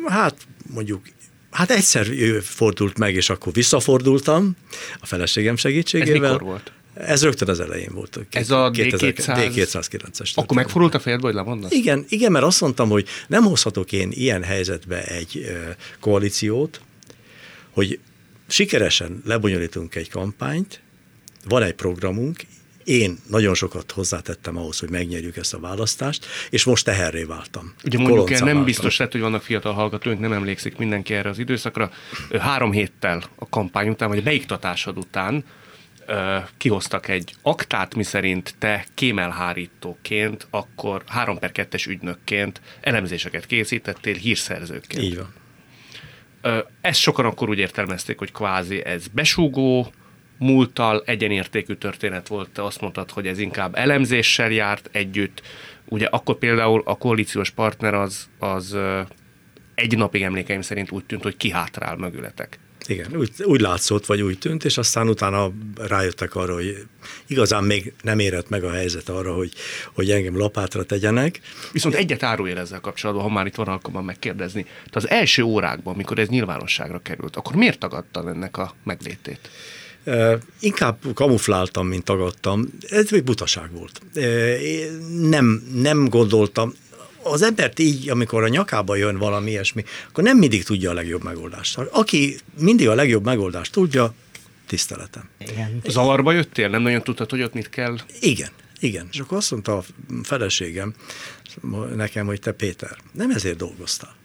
Hát mondjuk, hát egyszer fordult meg, és akkor visszafordultam a feleségem segítségével. mikor volt? Ez rögtön az elején volt. Ez a 2000 D200 D209-es. Akkor megfordult a fejedbe, hogy lemondasz? Igen, igen, mert azt mondtam, hogy nem hozhatok én ilyen helyzetbe egy koalíciót, hogy sikeresen lebonyolítunk egy kampányt, van egy programunk, én nagyon sokat hozzátettem ahhoz, hogy megnyerjük ezt a választást, és most teherré váltam. Ugye mondjuk el, nem váltam. biztos lett, hogy vannak fiatal hallgatóink, nem emlékszik mindenki erre az időszakra. Három héttel a kampány után, vagy a beiktatásod után kihoztak egy aktát, miszerint te kémelhárítóként, akkor 3 per 2-es ügynökként elemzéseket készítettél hírszerzőként. Így van. Ezt sokan akkor úgy értelmezték, hogy kvázi ez besúgó, múlttal egyenértékű történet volt. Te azt mondtad, hogy ez inkább elemzéssel járt együtt. Ugye akkor például a koalíciós partner az, az egy napig emlékeim szerint úgy tűnt, hogy kihátrál mögületek. Igen, úgy, úgy látszott, vagy úgy tűnt, és aztán utána rájöttek arra, hogy igazán még nem érett meg a helyzet arra, hogy, hogy engem lapátra tegyenek. Viszont egyet árulj ezzel kapcsolatban, ha már itt van alkalommal megkérdezni. Te az első órákban, amikor ez nyilvánosságra került, akkor miért tagadtad ennek a meglétét? Inkább kamufláltam, mint tagadtam. Ez egy butaság volt. Nem, nem gondoltam, az embert így, amikor a nyakába jön valami ilyesmi, akkor nem mindig tudja a legjobb megoldást. Aki mindig a legjobb megoldást tudja, tiszteletem. Igen. Zavarba jöttél? Nem nagyon tudtad, hogy ott mit kell? Igen, igen. És akkor azt mondta a feleségem nekem, hogy te Péter, nem ezért dolgoztál.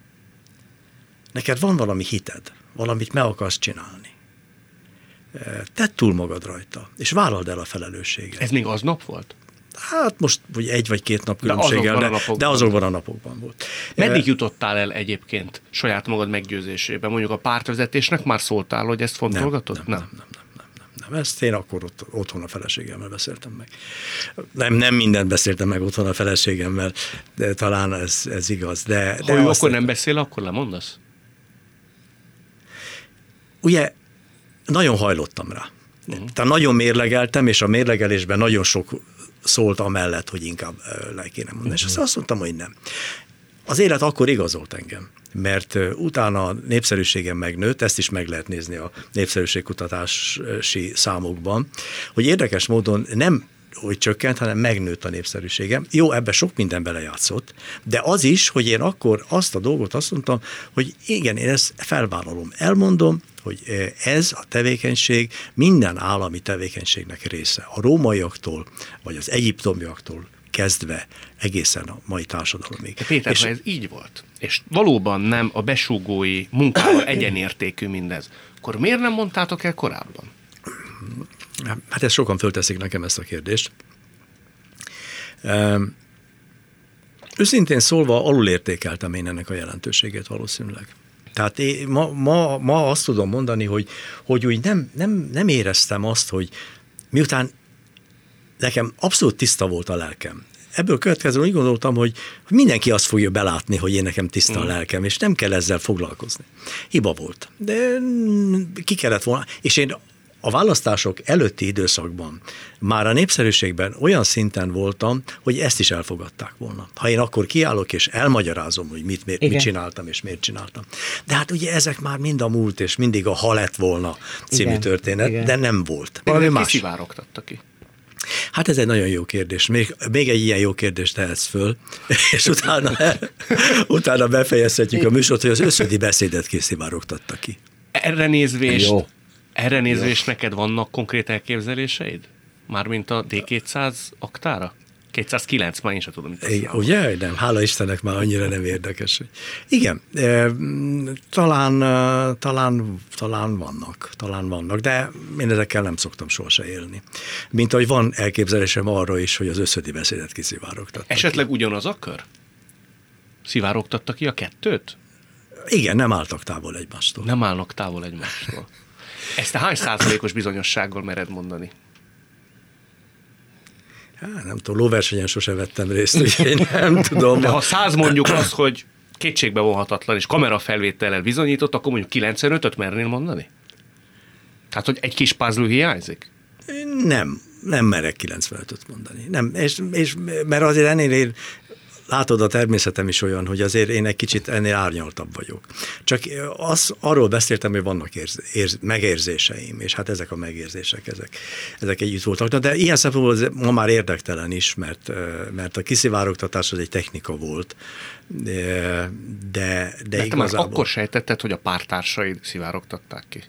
Neked van valami hited, valamit meg akarsz csinálni. Tedd túl magad rajta, és vállald el a felelősséget. Ez még aznap volt? Hát most vagy egy vagy két nap különbséggel, de, azokban, de, de azokban a napokban volt. Meddig jutottál el egyébként saját magad meggyőzésében? Mondjuk a pártvezetésnek már szóltál, hogy ezt fontolgatod? Nem, nem, nem. nem, nem, nem. Ezt én akkor ott, otthon a feleségemmel beszéltem meg. Nem, nem mindent beszéltem meg otthon a feleségemmel, de talán ez, ez igaz. De, ha de ő akkor nem beszél, akkor lemondasz? Ugye nagyon hajlottam rá. Uh-huh. Tehát nagyon mérlegeltem, és a mérlegelésben nagyon sok szólt amellett, hogy inkább le kéne mondani. Uh-huh. És azt, azt mondtam, hogy nem. Az élet akkor igazolt engem, mert utána a népszerűségem megnőtt, ezt is meg lehet nézni a népszerűségkutatási számokban, hogy érdekes módon nem hogy csökkent, hanem megnőtt a népszerűségem. Jó, ebbe sok minden belejátszott, de az is, hogy én akkor azt a dolgot azt mondtam, hogy igen, én ezt felvállalom, elmondom, hogy ez a tevékenység minden állami tevékenységnek része. A rómaiaktól, vagy az egyiptomiaktól kezdve egészen a mai társadalomig. De Péter, és ha ez így volt, és valóban nem a besúgói munkával egyenértékű mindez, akkor miért nem mondtátok el korábban? Hát ezt sokan fölteszik nekem ezt a kérdést. Őszintén szólva alulértékeltem én ennek a jelentőségét valószínűleg. Tehát én ma, ma, ma azt tudom mondani, hogy, hogy úgy nem, nem, nem éreztem azt, hogy miután nekem abszolút tiszta volt a lelkem. Ebből következően úgy gondoltam, hogy, mindenki azt fogja belátni, hogy én nekem tiszta a mm. lelkem, és nem kell ezzel foglalkozni. Hiba volt. De ki kellett volna. És én a választások előtti időszakban már a népszerűségben olyan szinten voltam, hogy ezt is elfogadták volna. Ha én akkor kiállok és elmagyarázom, hogy mit, miért, mit csináltam és miért csináltam. De hát ugye ezek már mind a múlt, és mindig a ha lett volna című Igen. történet, Igen. de nem volt. Valami más. Kiszivárogtatta ki? Hát ez egy nagyon jó kérdés. Még, még egy ilyen jó kérdést tehetsz föl, és utána, utána befejezhetjük a műsort, hogy az összödi beszédet kiszivárogtatta ki. Erre nézvést jó. Erre nézve is neked vannak konkrét elképzeléseid? Mármint a D200 aktára? 209, már én sem tudom, mit Igen, Ugye? Nem, hála Istennek már annyira nem érdekes. Igen, e, talán, e, talán, talán vannak, talán vannak, de én ezekkel nem szoktam sohasem élni. Mint ahogy van elképzelésem arra is, hogy az összödi beszédet kiszivárogtattak. Esetleg ki. ugyanaz a kör? Szivárogtatta ki a kettőt? Igen, nem álltak távol egymástól. Nem állnak távol egymástól. Ezt a hány százalékos bizonyossággal mered mondani? Hát, nem tudom, lóversenyen sose vettem részt, úgyhogy én nem tudom. De ha száz mondjuk az, hogy kétségbe vonhatatlan, és kamerafelvétellel bizonyított, akkor mondjuk 95-öt mernél mondani? Tehát, hogy egy kis puzzle hiányzik? Nem, nem merek 95-öt mondani. Nem, és, és mert azért ennél látod, a természetem is olyan, hogy azért én egy kicsit ennél árnyaltabb vagyok. Csak az, arról beszéltem, hogy vannak érz, érz, megérzéseim, és hát ezek a megérzések, ezek, ezek együtt voltak. De ilyen szempontból ma már érdektelen is, mert, mert a kiszivárogtatás az egy technika volt, de, de, de igazából... akkor sejtetted, hogy a pártársaid szivárogtatták ki?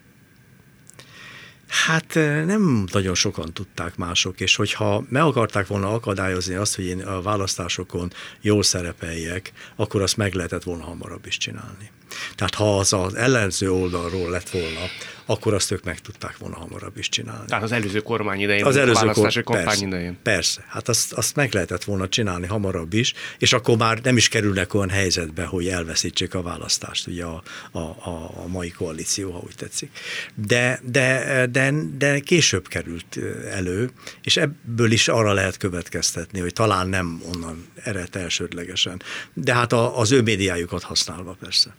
Hát nem nagyon sokan tudták mások, és hogyha meg akarták volna akadályozni azt, hogy én a választásokon jól szerepeljek, akkor azt meg lehetett volna hamarabb is csinálni. Tehát ha az az ellenző oldalról lett volna, akkor azt ők meg tudták volna hamarabb is csinálni. Tehát az előző kormány idején, az előző választási kor, kampány persze, idején. Persze, hát azt, azt meg lehetett volna csinálni hamarabb is, és akkor már nem is kerülnek olyan helyzetbe, hogy elveszítsék a választást, ugye a, a, a, a mai koalíció, ha úgy tetszik. De, de, de de, de később került elő, és ebből is arra lehet következtetni, hogy talán nem onnan eredt elsődlegesen, de hát a, az ő médiájukat használva persze.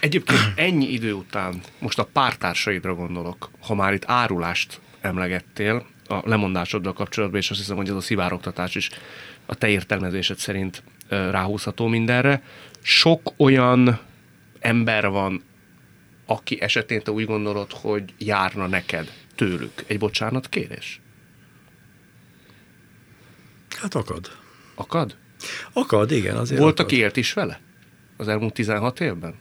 Egyébként ennyi idő után, most a pártársaidra gondolok, ha már itt árulást emlegettél a lemondásoddal kapcsolatban, és azt hiszem, hogy ez a szivároktatás is a te értelmezésed szerint ráhúzható mindenre. Sok olyan ember van, aki esetén te úgy gondolod, hogy járna neked tőlük egy bocsánat kérés? Hát akad. Akad? Akad, igen. Azért Volt, akad. élt is vele? Az elmúlt 16 évben?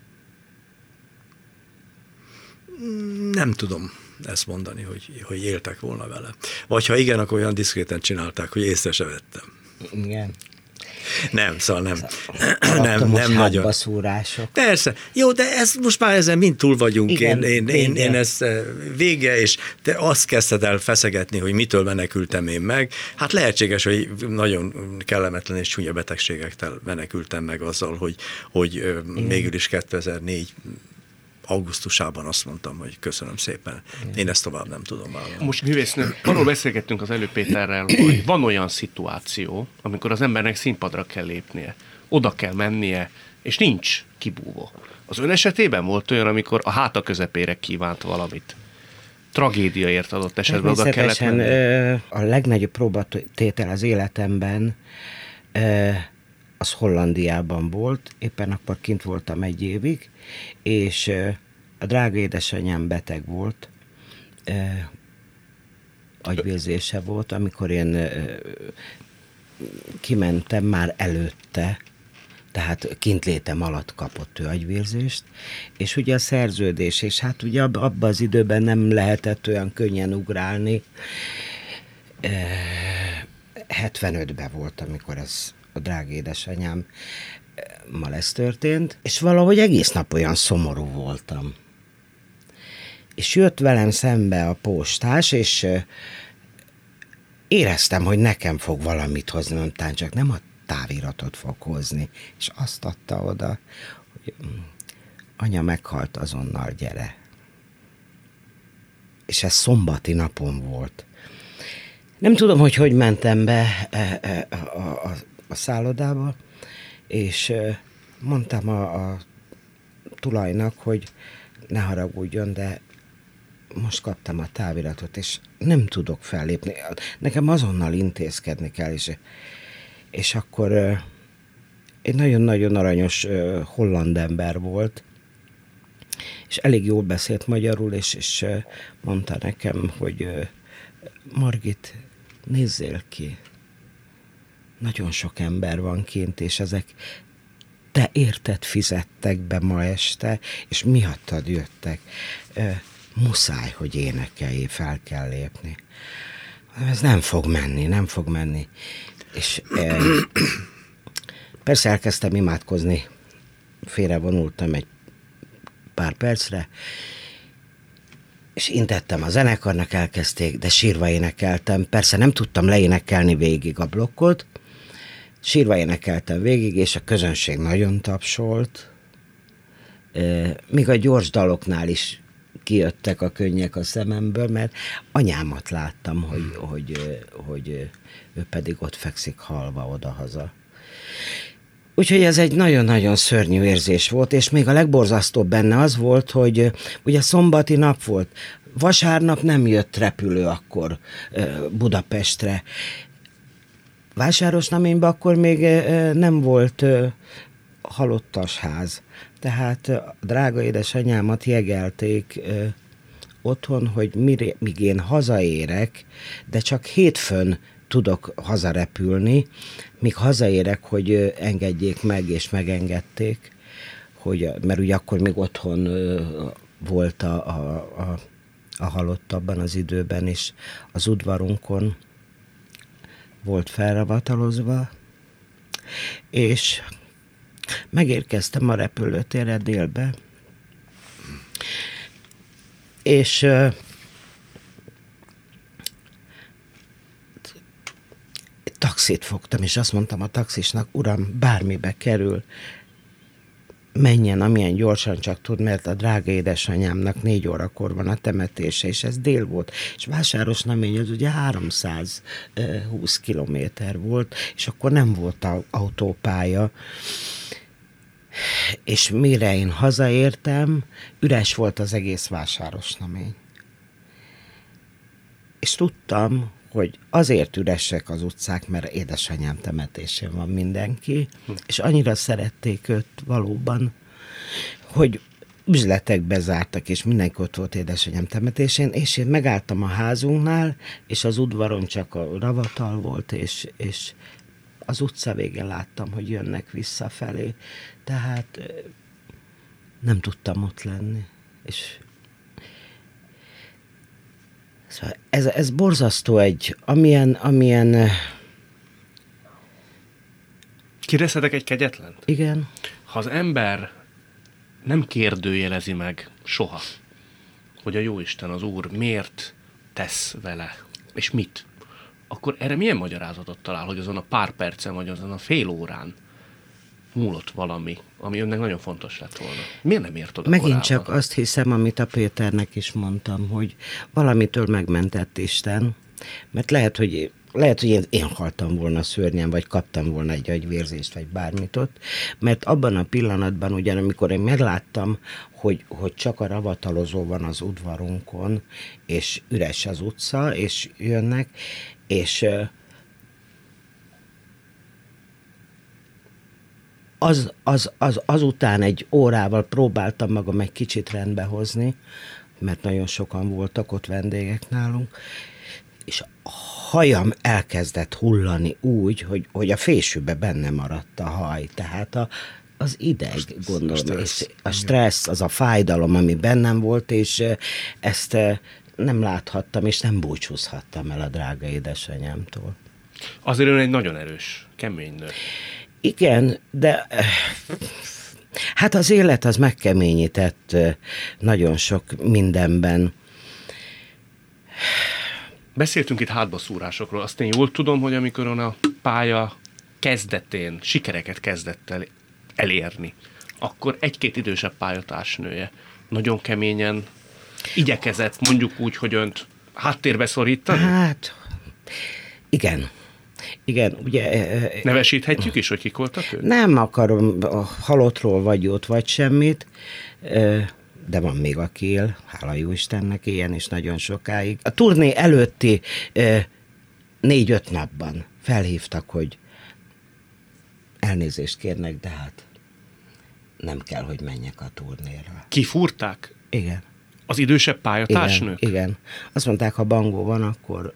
Nem tudom ezt mondani, hogy, hogy éltek volna vele. Vagy ha igen, akkor olyan diszkréten csinálták, hogy észre se vettem. Igen. Nem, szóval nem. nem, nem nagyon. szúrások. Persze. Jó, de ez most már ezen mind túl vagyunk. Igen, én, én, én, én ezt eh, vége, és te azt kezdted el feszegetni, hogy mitől menekültem én meg. Hát lehetséges, hogy nagyon kellemetlen és csúnya betegségektől menekültem meg azzal, hogy, hogy végül is 2004 augusztusában azt mondtam, hogy köszönöm szépen. Én ezt tovább nem tudom vállalni. Most művésznő, arról beszélgettünk az előbb Péterrel, hogy van olyan szituáció, amikor az embernek színpadra kell lépnie, oda kell mennie, és nincs kibúvó. Az ön esetében volt olyan, amikor a háta közepére kívánt valamit? Tragédiaért adott esetben oda kellett mennie? A legnagyobb próbatétel az életemben az Hollandiában volt, éppen akkor kint voltam egy évig, és a drága édesanyám beteg volt, agyvérzése volt, amikor én kimentem már előtte, tehát kintlétem alatt kapott ő agyvérzést, és ugye a szerződés, és hát ugye abban az időben nem lehetett olyan könnyen ugrálni. 75-ben volt, amikor ez a drága édesanyám ma ez történt, és valahogy egész nap olyan szomorú voltam. És jött velem szembe a postás, és éreztem, hogy nekem fog valamit hozni, mondtam, csak nem a táviratot fog hozni. És azt adta oda, hogy mm, anya meghalt azonnal, gyere. És ez szombati napon volt. Nem tudom, hogy hogy mentem be e, e, a, a szállodába, és mondtam a, a tulajnak, hogy ne haragudjon, de most kaptam a táviratot, és nem tudok fellépni. Nekem azonnal intézkedni kell, és, és akkor egy nagyon-nagyon aranyos holland ember volt, és elég jól beszélt magyarul, és, és mondta nekem, hogy Margit, nézzél ki, nagyon sok ember van kint, és ezek te érted fizettek be ma este, és miattad jöttek. E, muszáj, hogy énekelj, fel kell lépni. Ez nem fog menni, nem fog menni. És e, persze elkezdtem imádkozni, félrevonultam egy pár percre, és intettem a zenekarnak, elkezdték, de sírva énekeltem. Persze nem tudtam leénekelni végig a blokkot, Sírva énekeltem végig, és a közönség nagyon tapsolt. Míg a gyors daloknál is kijöttek a könnyek a szememből, mert anyámat láttam, hogy, hogy, hogy ő pedig ott fekszik halva odahaza. Úgyhogy ez egy nagyon-nagyon szörnyű érzés volt, és még a legborzasztóbb benne az volt, hogy ugye szombati nap volt, vasárnap nem jött repülő akkor Budapestre, Vásárosnaményben akkor még nem volt halottas ház. Tehát a drága édesanyámat jegelték otthon, hogy míg én hazaérek, de csak hétfőn tudok hazarepülni, míg hazaérek, hogy engedjék meg, és megengedték, hogy, mert ugye akkor még otthon volt a, a, a, a halott abban az időben, és az udvarunkon volt felravatalozva, és megérkeztem a repülőtérre délbe, és uh, taxit fogtam, és azt mondtam a taxisnak, uram, bármibe kerül, menjen, amilyen gyorsan csak tud, mert a drága édesanyámnak négy órakor van a temetése, és ez dél volt. És Vásáros Namény az ugye 320 kilométer volt, és akkor nem volt autópálya. És mire én hazaértem, üres volt az egész Vásáros Namény. És tudtam, hogy azért üresek az utcák, mert édesanyám temetésén van mindenki, és annyira szerették őt valóban, hogy üzletek bezártak, és mindenki ott volt édesanyám temetésén, és én megálltam a házunknál, és az udvaron csak a ravatal volt, és, és az utca végén láttam, hogy jönnek visszafelé. Tehát nem tudtam ott lenni. És Szóval ez, ez borzasztó egy, amilyen, amilyen... Kérdezhetek egy kegyetlent? Igen. Ha az ember nem kérdőjelezi meg soha, hogy a Jóisten, az Úr miért tesz vele, és mit, akkor erre milyen magyarázatot talál, hogy azon a pár percen, vagy azon a fél órán múlott valami, ami önnek nagyon fontos lett volna. Miért nem ért oda Megint korábban? csak azt hiszem, amit a Péternek is mondtam, hogy valamitől megmentett Isten, mert lehet, hogy lehet, hogy én, én haltam volna szörnyen, vagy kaptam volna egy agyvérzést, vagy bármit ott, mert abban a pillanatban, ugyan amikor én megláttam, hogy, hogy csak a ravatalozó van az udvarunkon, és üres az utca, és jönnek, és az, az, az, azután egy órával próbáltam magam egy kicsit rendbe hozni, mert nagyon sokan voltak ott vendégek nálunk, és a hajam elkezdett hullani úgy, hogy, hogy a fésűbe benne maradt a haj. Tehát a, az ideg, gondolom, stressz. és a stressz, az a fájdalom, ami bennem volt, és ezt nem láthattam, és nem búcsúzhattam el a drága édesanyámtól. Azért ön egy nagyon erős, kemény nő. Igen, de hát az élet az megkeményített nagyon sok mindenben. Beszéltünk itt hátbaszúrásokról. Azt én jól tudom, hogy amikor ön a pálya kezdetén sikereket kezdett el elérni, akkor egy-két idősebb pályatársnője nagyon keményen igyekezett, mondjuk úgy, hogy önt háttérbe szorítani? Hát, igen. Igen, ugye... Nevesíthetjük is, hogy kik voltak ők? Nem akarom a halottról vagy jót, vagy semmit, de van még aki él, hála jó Istennek, ilyen is nagyon sokáig. A turné előtti négy-öt napban felhívtak, hogy elnézést kérnek, de hát nem kell, hogy menjek a turnéra. Kifúrták? Igen. Az idősebb pályatársnők? Igen, igen. Azt mondták, ha Bangó van, akkor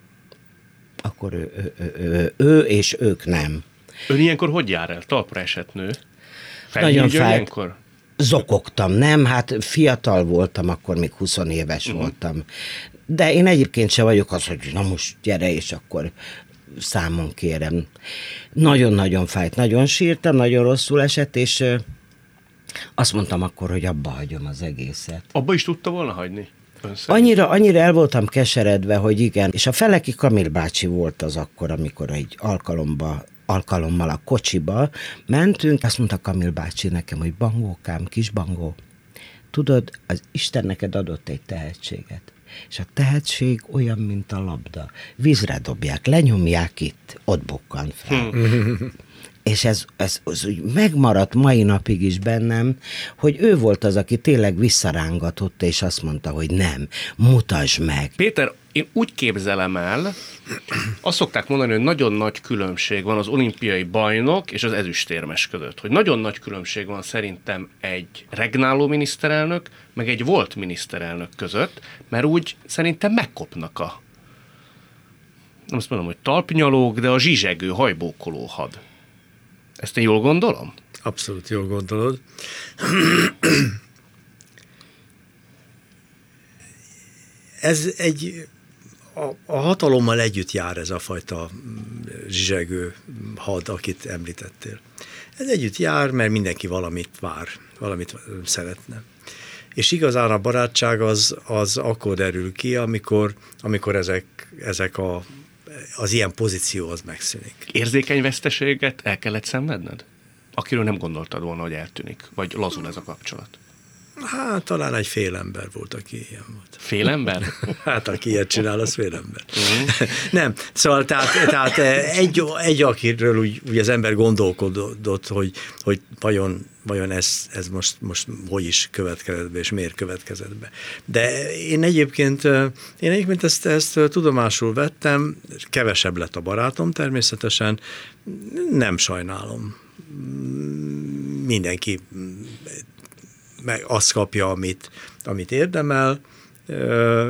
akkor ő, ő, ő, ő, ő és ők nem. Ön ilyenkor hogy jár el? Talpra esett nő? Nagyon fájt. Ilyenkor? Zokogtam, nem? Hát fiatal voltam, akkor még 20 éves uh-huh. voltam. De én egyébként se vagyok az, hogy na most gyere, és akkor számon kérem. Nagyon-nagyon fájt, nagyon sírtam, nagyon rosszul esett, és azt mondtam akkor, hogy abba hagyom az egészet. Abba is tudta volna hagyni? Annyira, annyira el voltam keseredve, hogy igen. És a Feleki Kamil bácsi volt az akkor, amikor egy alkalomba alkalommal a kocsiba mentünk, azt mondta Kamil bácsi nekem, hogy bangókám, kis bangó, tudod, az Isten neked adott egy tehetséget. És a tehetség olyan, mint a labda. Vízre dobják, lenyomják itt, ott bukkan fel. És ez, ez az úgy megmaradt mai napig is bennem, hogy ő volt az, aki tényleg visszarángatott, és azt mondta, hogy nem, mutasd meg. Péter, én úgy képzelem el, azt szokták mondani, hogy nagyon nagy különbség van az olimpiai bajnok és az ezüstérmes között. Hogy nagyon nagy különbség van szerintem egy regnáló miniszterelnök, meg egy volt miniszterelnök között, mert úgy szerintem megkopnak a nem azt mondom, hogy talpnyalók, de a zsizsegő, hajbókoló had. Ezt én jól gondolom? Abszolút jól gondolod. Ez egy a, a hatalommal együtt jár ez a fajta zsizsegő had, akit említettél. Ez együtt jár, mert mindenki valamit vár, valamit szeretne. És igazán a barátság az, az akkor derül ki, amikor, amikor ezek, ezek a az ilyen pozíció az megszűnik. Érzékeny veszteséget el kellett szenvedned? akiről nem gondoltad volna, hogy eltűnik, vagy lazul ez a kapcsolat? Hát talán egy fél ember volt, aki ilyen volt. Fél ember? Hát aki ilyet csinál, az fél ember. Uh-huh. Nem, szóval tehát, tehát egy, egy akiről úgy, úgy az ember gondolkodott, hogy, hogy vajon, vajon ez, ez most, most hogy is következett be, és miért következett be. De én egyébként, én egyébként ezt, ezt tudomásul vettem, kevesebb lett a barátom természetesen, nem sajnálom. Mindenki meg azt kapja, amit, amit érdemel,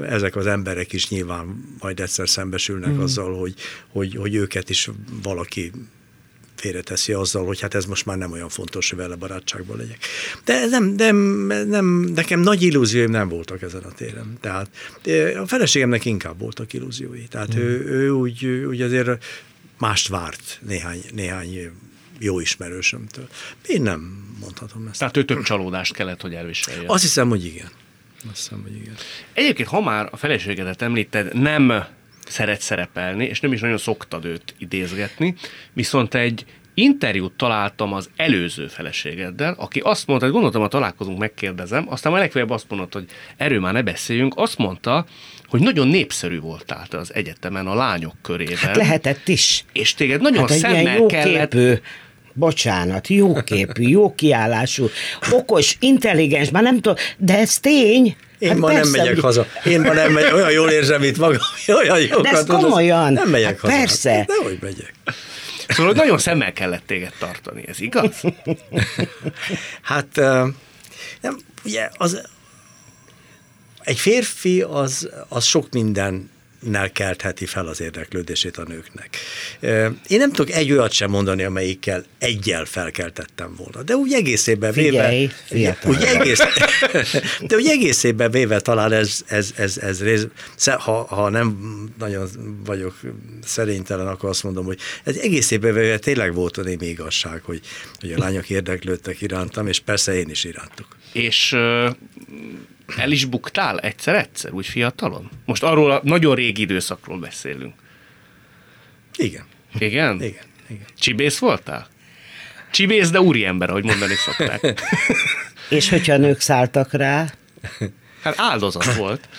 ezek az emberek is nyilván majd egyszer szembesülnek mm. azzal, hogy, hogy, hogy őket is valaki félreteszi azzal, hogy hát ez most már nem olyan fontos, hogy vele barátságban legyek. De ez nem, nem, nem, nekem nagy illúzióim nem voltak ezen a téren. Tehát a feleségemnek inkább voltak illúziói. Tehát mm. ő, ő úgy, úgy azért mást várt néhány, néhány jó ismerősömtől. Én nem mondhatom ezt. Tehát ő több csalódást kellett, hogy elviselje. Azt hiszem, hogy igen. Azt hiszem, hogy igen. Egyébként, ha már a feleségedet említed, nem szeret szerepelni, és nem is nagyon szoktad őt idézgetni, viszont egy interjút találtam az előző feleségeddel, aki azt mondta, hogy gondoltam, ha találkozunk, megkérdezem, aztán már legfeljebb azt mondta, hogy erről már ne beszéljünk, azt mondta, hogy nagyon népszerű voltál te az egyetemen a lányok körében. Hát lehetett is. És téged nagyon hát szemmel kellett... Képű bocsánat, jóképű, jó kiállású, okos, intelligens, már nem tudom, de ez tény. Én hát ma persze, nem megyek haza. Én ma nem megyek, olyan jól érzem itt magam, olyan jókat De ez komolyan. Nem megyek hát haza. Persze. Hát, de hogy megyek. Szóval nagyon szemmel kellett téged tartani, ez igaz? hát nem, ugye az, egy férfi az, az sok minden nel keltheti fel az érdeklődését a nőknek. Én nem tudok egy olyat sem mondani, amelyikkel egyel felkeltettem volna, de úgy egészében véve... Figyelj, úgy egész, de úgy egészében véve talán ez, ez, ez, ez rész, ha, ha nem nagyon vagyok szerénytelen, akkor azt mondom, hogy ez egészében véve tényleg volt a némi igazság, hogy, hogy a lányok érdeklődtek irántam, és persze én is irántuk. És el is buktál egyszer-egyszer, úgy fiatalon? Most arról a nagyon régi időszakról beszélünk. Igen. Igen? Igen. Igen. Csibész voltál? Csibész, de úriember, ahogy mondani szokták. És hogyha nők szálltak rá? Hát áldozat volt.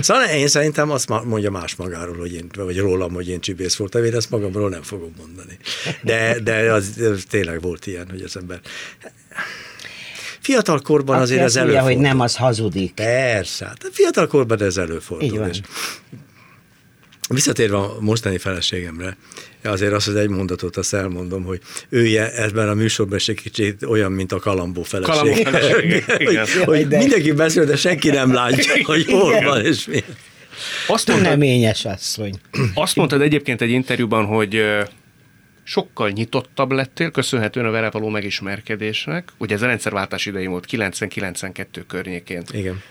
Szóval én szerintem azt mondja más magáról, hogy én, vagy rólam, hogy én csibész voltam, én ezt magamról nem fogom mondani. De, de az, az tényleg volt ilyen, hogy az ember Fiatal korban Aki azért ez előfordul. hogy nem, az hazudik. Persze, hát fiatal korban ez előfordul. És visszatérve a mostani feleségemre, azért azt az egy mondatot azt elmondom, hogy ő ebben a műsorban egy kicsit olyan, mint a kalambó feleség. Kalambó feleség, hogy, hogy mindenki beszél, de senki nem látja, hogy hol van és mi. Azt mondtad, Neményes asszony. Azt mondtad egyébként egy interjúban, hogy sokkal nyitottabb lettél, köszönhetően a vele való megismerkedésnek. Ugye ez a rendszerváltás idején volt 90-92 környékén. Igen.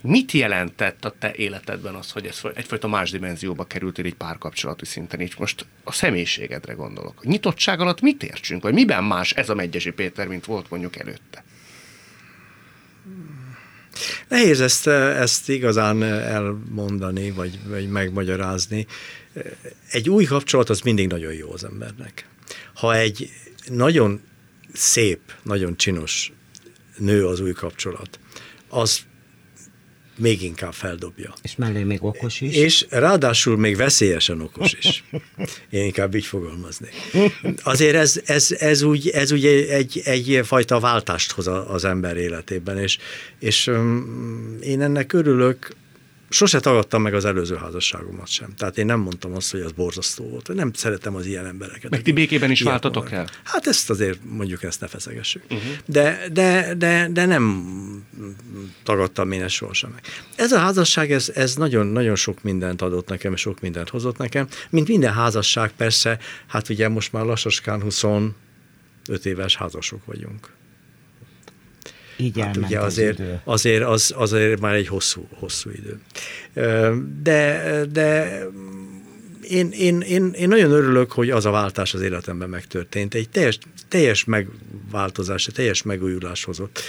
Mit jelentett a te életedben az, hogy ez egyfajta más dimenzióba kerültél egy párkapcsolati szinten, így most a személyiségedre gondolok. A nyitottság alatt mit értsünk, vagy miben más ez a Megyesi Péter, mint volt mondjuk előtte? Nehéz ezt, ezt igazán elmondani, vagy, vagy megmagyarázni. Egy új kapcsolat az mindig nagyon jó az embernek. Ha egy nagyon szép, nagyon csinos nő az új kapcsolat, az még inkább feldobja. És mellé még okos is. És ráadásul még veszélyesen okos is. Én inkább így fogalmaznék. Azért ez, ez, ez úgy, ez úgy egy, egy fajta váltást hoz az ember életében, és, és én ennek örülök, sose tagadtam meg az előző házasságomat sem. Tehát én nem mondtam azt, hogy az borzasztó volt. Nem szeretem az ilyen embereket. Meg ti békében is váltatok el? Hát ezt azért mondjuk ezt ne feszegessük. Uh-huh. De, de, de, de nem tagadtam én ezt sohasem meg. Ez a házasság, ez, ez nagyon, nagyon sok mindent adott nekem, és sok mindent hozott nekem. Mint minden házasság persze, hát ugye most már lassaskán 25 éves házasok vagyunk. Így hát ugye azért, az idő. azért az, azért már egy hosszú, hosszú idő. De, de én, én, én, én nagyon örülök, hogy az a váltás az életemben megtörtént. Egy teljes, teljes megváltozás, egy teljes megújulás hozott.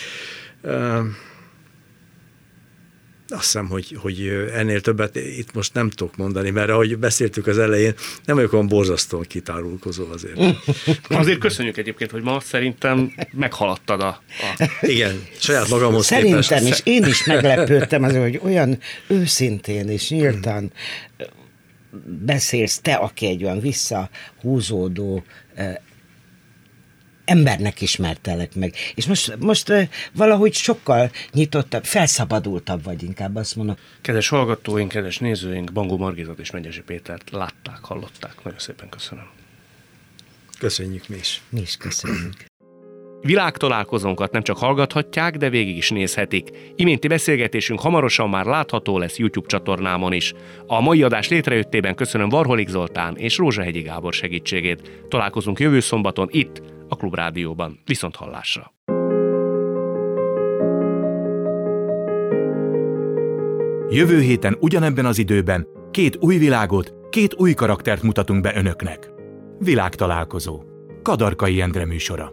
Azt hiszem, hogy, hogy ennél többet itt most nem tudok mondani, mert ahogy beszéltük az elején, nem vagyok olyan borzasztóan kitárulkozó azért. azért köszönjük egyébként, hogy ma szerintem meghaladtad a... a... Igen, saját magamhoz Szerintem képest. is, én is meglepődtem azért, hogy olyan őszintén és nyíltan beszélsz te, aki egy olyan visszahúzódó embernek ismertelek meg. És most, most valahogy sokkal nyitottabb, felszabadultabb vagy inkább, azt mondom. Kedves hallgatóink, kedves nézőink, Bangó Margizat és Megyesi Pétert látták, hallották. Nagyon szépen köszönöm. Köszönjük mi is. Mi is köszönjük. Világtalálkozónkat nem csak hallgathatják, de végig is nézhetik. Iménti beszélgetésünk hamarosan már látható lesz YouTube csatornámon is. A mai adás létrejöttében köszönöm Varholik Zoltán és Rózsahegyi Gábor segítségét. Találkozunk jövő szombaton itt, a Klubrádióban. Viszont hallásra! Jövő héten ugyanebben az időben két új világot, két új karaktert mutatunk be önöknek. Világtalálkozó. Kadarkai Endre műsora.